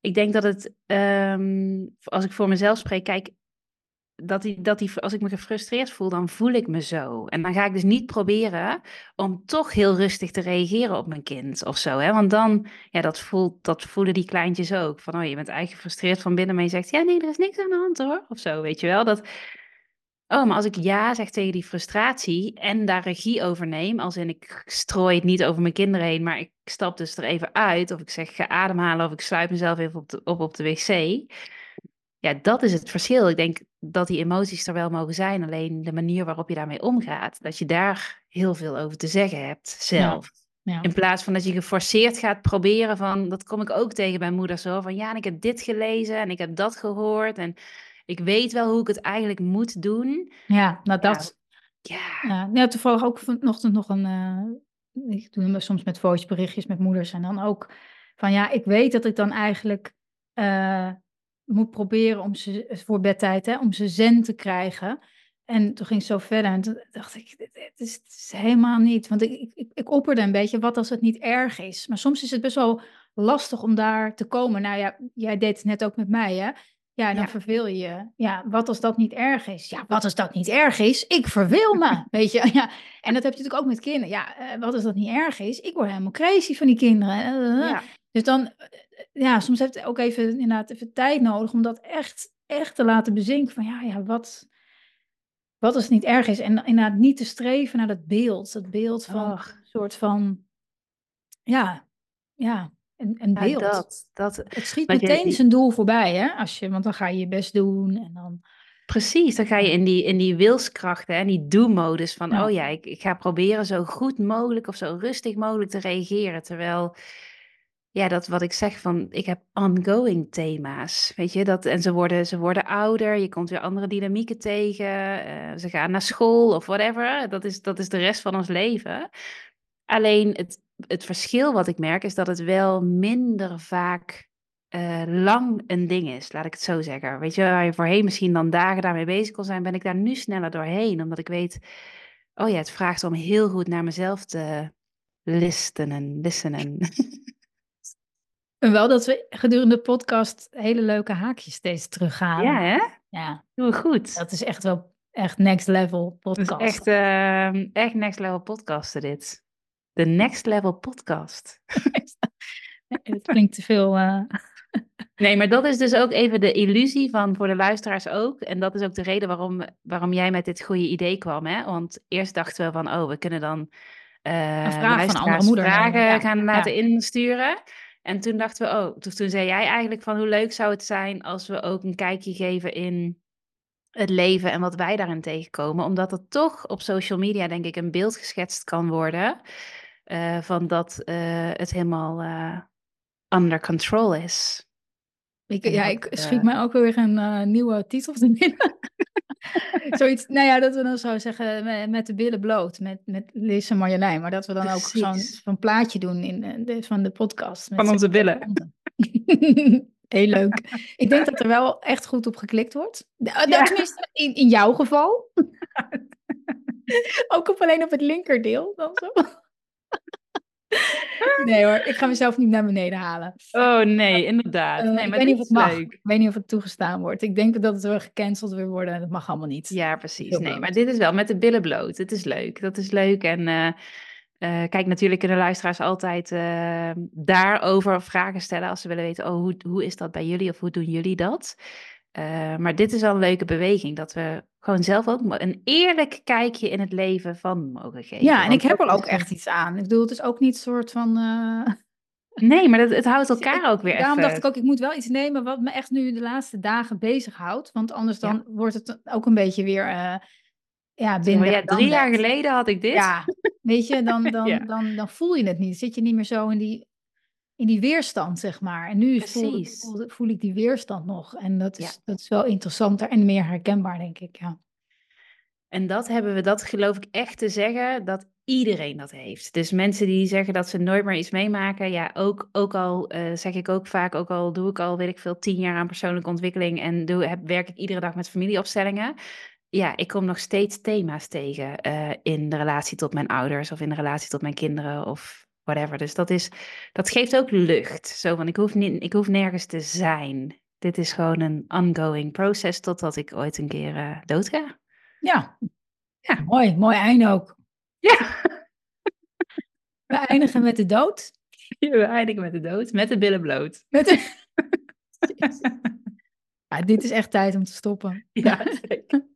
Speaker 2: Ik denk dat het, ehm, als ik voor mezelf spreek, kijk, dat die, dat die, als ik me gefrustreerd voel, dan voel ik me zo. En dan ga ik dus niet proberen om toch heel rustig te reageren op mijn kind of zo. Hè? Want dan, ja, dat, voelt, dat voelen die kleintjes ook. Van, oh, je bent eigenlijk gefrustreerd van binnen, maar je zegt, ja, nee, er is niks aan de hand hoor. Of zo, weet je wel. Dat, oh, maar als ik ja zeg tegen die frustratie en daar regie over neem, als in ik strooi het niet over mijn kinderen heen, maar ik stap dus er even uit, of ik zeg ga ademhalen, of ik sluit mezelf even op, op op de wc. Ja, dat is het verschil. Ik denk dat die emoties er wel mogen zijn, alleen de manier waarop je daarmee omgaat, dat je daar heel veel over te zeggen hebt zelf.
Speaker 1: ja.
Speaker 2: In plaats van dat je geforceerd gaat proberen van, dat kom ik ook tegen bij moeders hoor, van ja, en ik heb dit gelezen en ik heb dat gehoord en ik weet wel hoe ik het eigenlijk moet doen.
Speaker 1: ja, nou dat,
Speaker 2: Ja,
Speaker 1: Ja, toevallig ook vanochtend nog een. eh, ik doe hem soms met voiceberichtjes met moeders. En dan ook van ja, ik weet dat ik dan eigenlijk eh, moet proberen om ze voor bedtijd, hè, om ze zen te krijgen. En toen ging het zo verder. En toen dacht ik, dit, dit is, dit is helemaal niet. Want ik, ik, ik, opperde een beetje, wat als het niet erg is? Maar soms is het best wel lastig om daar te komen. Nou ja, jij deed het net ook met mij, hè? Ja, dan
Speaker 2: Ja.
Speaker 1: verveel je je. Ja, wat als dat niet erg is? Ja, wat als dat niet erg is? Ik verveel me, <laughs> weet je. Ja, en dat heb je natuurlijk ook met kinderen. Ja, eh, wat als dat niet erg is? Ik word helemaal crazy van die kinderen. Eh,
Speaker 2: ja.
Speaker 1: Dus dan, eh, ja, soms heeft het ook even, inderdaad, even tijd nodig om dat echt, echt te laten bezinken. Van ja, ja, wat, wat als het niet erg is? En inderdaad niet te streven naar dat beeld. Dat beeld van een soort van, ja, ja, een, een
Speaker 2: Ja,
Speaker 1: beeld.
Speaker 2: dat, dat,
Speaker 1: Het schiet
Speaker 2: je-
Speaker 1: meteen zijn doel voorbij, hè? Als je, want dan ga je je best doen en dan...
Speaker 2: precies, dan ga je in die, in die wilskracht hè, en die do-modus van,
Speaker 1: Ja.
Speaker 2: oh ja, ik, ik ga proberen zo goed mogelijk of zo rustig mogelijk te reageren. Terwijl, ja, dat wat ik zeg van, ik heb ongoing thema's, weet je, dat, en ze worden, ze worden ouder, je komt weer andere dynamieken tegen, eh, ze gaan naar school of whatever, dat is, dat is de rest van ons leven. Alleen het, het verschil wat ik merk is dat het wel minder vaak eh, lang een ding is, laat ik het zo zeggen. Weet je, waar je voorheen misschien dan dagen daarmee bezig kon zijn, ben ik daar nu sneller doorheen. Omdat ik weet, oh ja, het vraagt om heel goed naar mezelf te listenen, listenen. <laughs>
Speaker 1: En wel dat we gedurende de podcast hele leuke haakjes steeds terughalen.
Speaker 2: ja, hè?
Speaker 1: Ja,
Speaker 2: Doe goed.
Speaker 1: dat is echt wel echt next level
Speaker 2: Dat
Speaker 1: podcast.
Speaker 2: is echt, ehm, echt next level podcasten dit. De next level podcast. <laughs>
Speaker 1: Nee, Het klinkt te veel... eh, <laughs>
Speaker 2: Nee, maar dat is dus ook even de illusie van voor de luisteraars ook. En dat is ook de reden waarom, waarom jij met dit goede idee kwam. Hè? Want eerst dachten we van, oh, we kunnen dan
Speaker 1: Een vraag van andere moeder
Speaker 2: vragen
Speaker 1: ja,
Speaker 2: gaan
Speaker 1: ja.
Speaker 2: laten insturen. En toen dachten we, oh, toen, zei jij eigenlijk van hoe leuk zou het zijn als we ook een kijkje geven in het leven en wat wij daarin tegenkomen. Omdat er toch op social media, denk ik, een beeld geschetst kan worden eh, van dat eh, het helemaal eh, under control is.
Speaker 1: Ik, ja, ik schiet mij ook weer een nieuwe titel te binnen. <laughs> Zoiets, nou ja, dat we dan zo zeggen met, met de billen bloot, met, met Liz en Marjolein. Maar dat we dan ook zo'n plaatje doen in eh, de, van de podcast. met
Speaker 2: Van onze billen. <laughs>
Speaker 1: Heel leuk. Ik denk dat er wel echt goed op geklikt wordt. De- nou,
Speaker 2: Ja.
Speaker 1: Tenminste, in, in jouw geval. <laughs> ook op alleen op het linkerdeel dan zo. Nee hoor, ik ga mezelf niet naar beneden halen.
Speaker 2: Oh nee, inderdaad.
Speaker 1: Eh,
Speaker 2: nee,
Speaker 1: ik
Speaker 2: maar
Speaker 1: weet niet of het mag.
Speaker 2: leuk.
Speaker 1: Ik weet niet of het toegestaan wordt. Ik denk dat het weer gecanceld weer worden en dat mag allemaal niet.
Speaker 2: Ja, precies.
Speaker 1: Heel
Speaker 2: Nee,
Speaker 1: bloot.
Speaker 2: maar dit is wel met de billen bloot. Het is leuk. Dat is leuk. En eh, eh, kijk, natuurlijk kunnen luisteraars altijd daarover vragen stellen als ze willen weten, oh, hoe, hoe is dat bij jullie of hoe doen jullie dat? Eh, maar dit is wel een leuke beweging, dat we gewoon zelf ook een eerlijk kijkje in het leven van mogen geven.
Speaker 1: Ja, en ik heb er ook echt iets aan. Ik bedoel, het is ook niet soort van... eh, <laughs>
Speaker 2: Nee, maar dat, het houdt elkaar
Speaker 1: ik-
Speaker 2: ook weer
Speaker 1: Daarom
Speaker 2: even...
Speaker 1: dacht ik ook, ik moet wel iets nemen wat me echt nu de laatste dagen bezighoudt. Want anders dan wordt het ook een beetje weer... eh ja, binnen
Speaker 2: ja, drie jaar geleden had ik dit.
Speaker 1: Ja, weet je, dan, <laughs> dan,
Speaker 2: Ja.
Speaker 1: dan, dan voel je het niet. Zit je niet meer zo in die in die weerstand, zeg maar. En nu voel, voel, voel ik die weerstand nog. En dat is,
Speaker 2: Ja.
Speaker 1: dat is wel interessanter en meer herkenbaar, denk ik. Ja.
Speaker 2: En dat hebben we, dat geloof ik echt te zeggen, dat iedereen dat heeft. Dus mensen die zeggen dat ze nooit meer iets meemaken, ja, ook, ook al eh, zeg ik ook vaak, ook al doe ik al, weet ik veel, tien jaar aan persoonlijke ontwikkeling en doe, heb, werk ik iedere dag met familieopstellingen. Ja, ik kom nog steeds thema's tegen eh, in de relatie tot mijn ouders of in de relatie tot mijn kinderen of whatever. Dus dat, is, dat geeft ook lucht. Zo van, ik hoef, niet, ik hoef nergens te zijn. Dit is gewoon een ongoing proces totdat ik ooit een keer eh dood ga.
Speaker 1: ja.
Speaker 2: Ja.
Speaker 1: Mooi, mooi einde ook.
Speaker 2: Ja. <laughs>
Speaker 1: We eindigen met de dood. <laughs>
Speaker 2: We eindigen met de dood, met de billen bloot.
Speaker 1: Met de... <laughs> ja, dit is echt tijd om te stoppen.
Speaker 2: Ja, zeker.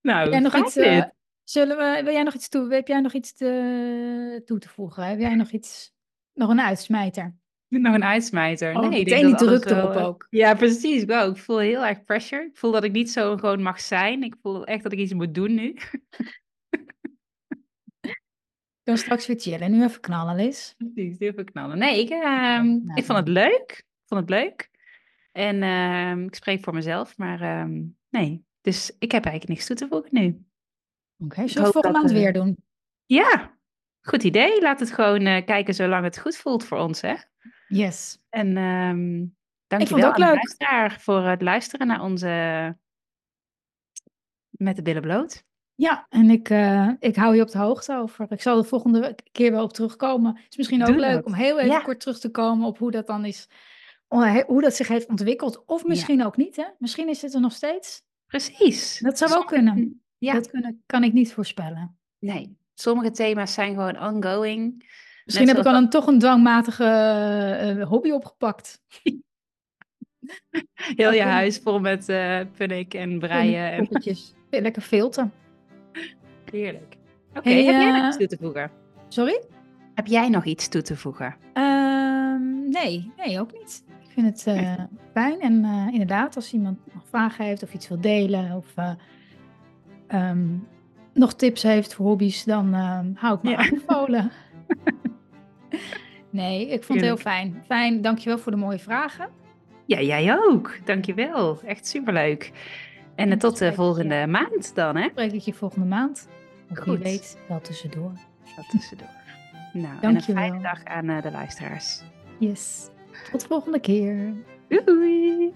Speaker 2: Nou,
Speaker 1: jij nog iets, eh. Zullen we, wil jij nog iets toe? Heb jij nog iets te, toe te voegen? Heb jij nog iets, nog een uitsmijter? <laughs>
Speaker 2: Nog een uitsmijter.
Speaker 1: Oh,
Speaker 2: nee, ik denk
Speaker 1: die druk erop
Speaker 2: wel-
Speaker 1: ook.
Speaker 2: Ja, precies. Wow, ik voel heel erg pressure. Ik voel dat ik niet zo gewoon mag zijn. Ik voel echt dat ik iets moet doen nu. <laughs>
Speaker 1: Dan straks weer chillen. Nu even knallen, Liz.
Speaker 2: Precies, heel veel knallen. Nee, ik, ehm, ik vond het leuk. Ik vond het leuk. En ehm, ik spreek voor mezelf, maar ehm, nee. Dus ik heb eigenlijk niks toe te voegen nu.
Speaker 1: Oké, zullen we volgende maand
Speaker 2: eh,
Speaker 1: weer doen?
Speaker 2: Ja, goed idee. Laat het gewoon eh, kijken zolang het goed voelt voor ons, hè?
Speaker 1: Yes.
Speaker 2: En
Speaker 1: het
Speaker 2: dankjewel
Speaker 1: ook
Speaker 2: aan
Speaker 1: leuk.
Speaker 2: voor het luisteren naar onze Met de billen bloot.
Speaker 1: Ja, en ik, eh, ik hou je op de hoogte over. Ik zal de volgende keer wel op terugkomen. Het is misschien ook
Speaker 2: Doe
Speaker 1: leuk
Speaker 2: dat.
Speaker 1: om heel even
Speaker 2: Ja.
Speaker 1: kort terug te komen op hoe dat dan is. Hoe dat zich heeft ontwikkeld. Of misschien ook niet, hè? Misschien is het er nog steeds.
Speaker 2: Precies.
Speaker 1: Dat zou ook kunnen.
Speaker 2: Ja,
Speaker 1: Dat kunnen, kan ik niet voorspellen.
Speaker 2: nee. Sommige thema's zijn gewoon ongoing.
Speaker 1: Misschien heb ik een, toch een dwangmatige eh, hobby opgepakt. <laughs>
Speaker 2: Heel je huis vol met eh punnik en breien. En...
Speaker 1: Poppetjes. Lekker filten.
Speaker 2: Heerlijk. Oké,
Speaker 1: Hey,
Speaker 2: heb jij nog
Speaker 1: eh,
Speaker 2: iets toe te voegen?
Speaker 1: Sorry?
Speaker 2: Heb jij nog iets toe te voegen?
Speaker 1: Ehm, nee, nee, ook niet. Ik vind het eh, fijn. En eh, inderdaad, als iemand nog vragen heeft of iets wil delen of eh, ehm, nog tips heeft voor hobby's, dan ehm, hou ik me
Speaker 2: Ja.
Speaker 1: aanbevolen. <laughs> nee, ik vond het heel fijn. Fijn, dankjewel voor de mooie vragen.
Speaker 2: Ja, jij ook. Dankjewel. Echt superleuk. En
Speaker 1: En
Speaker 2: tot de
Speaker 1: je.
Speaker 2: volgende maand dan, hè?
Speaker 1: Spreek ik je volgende maand. Of wie
Speaker 2: Goed.
Speaker 1: weet, wel tussendoor.
Speaker 2: Dat tussendoor. Nou, en een fijne dag aan eh, de luisteraars.
Speaker 1: Yes. Tot de volgende keer.
Speaker 2: Doei!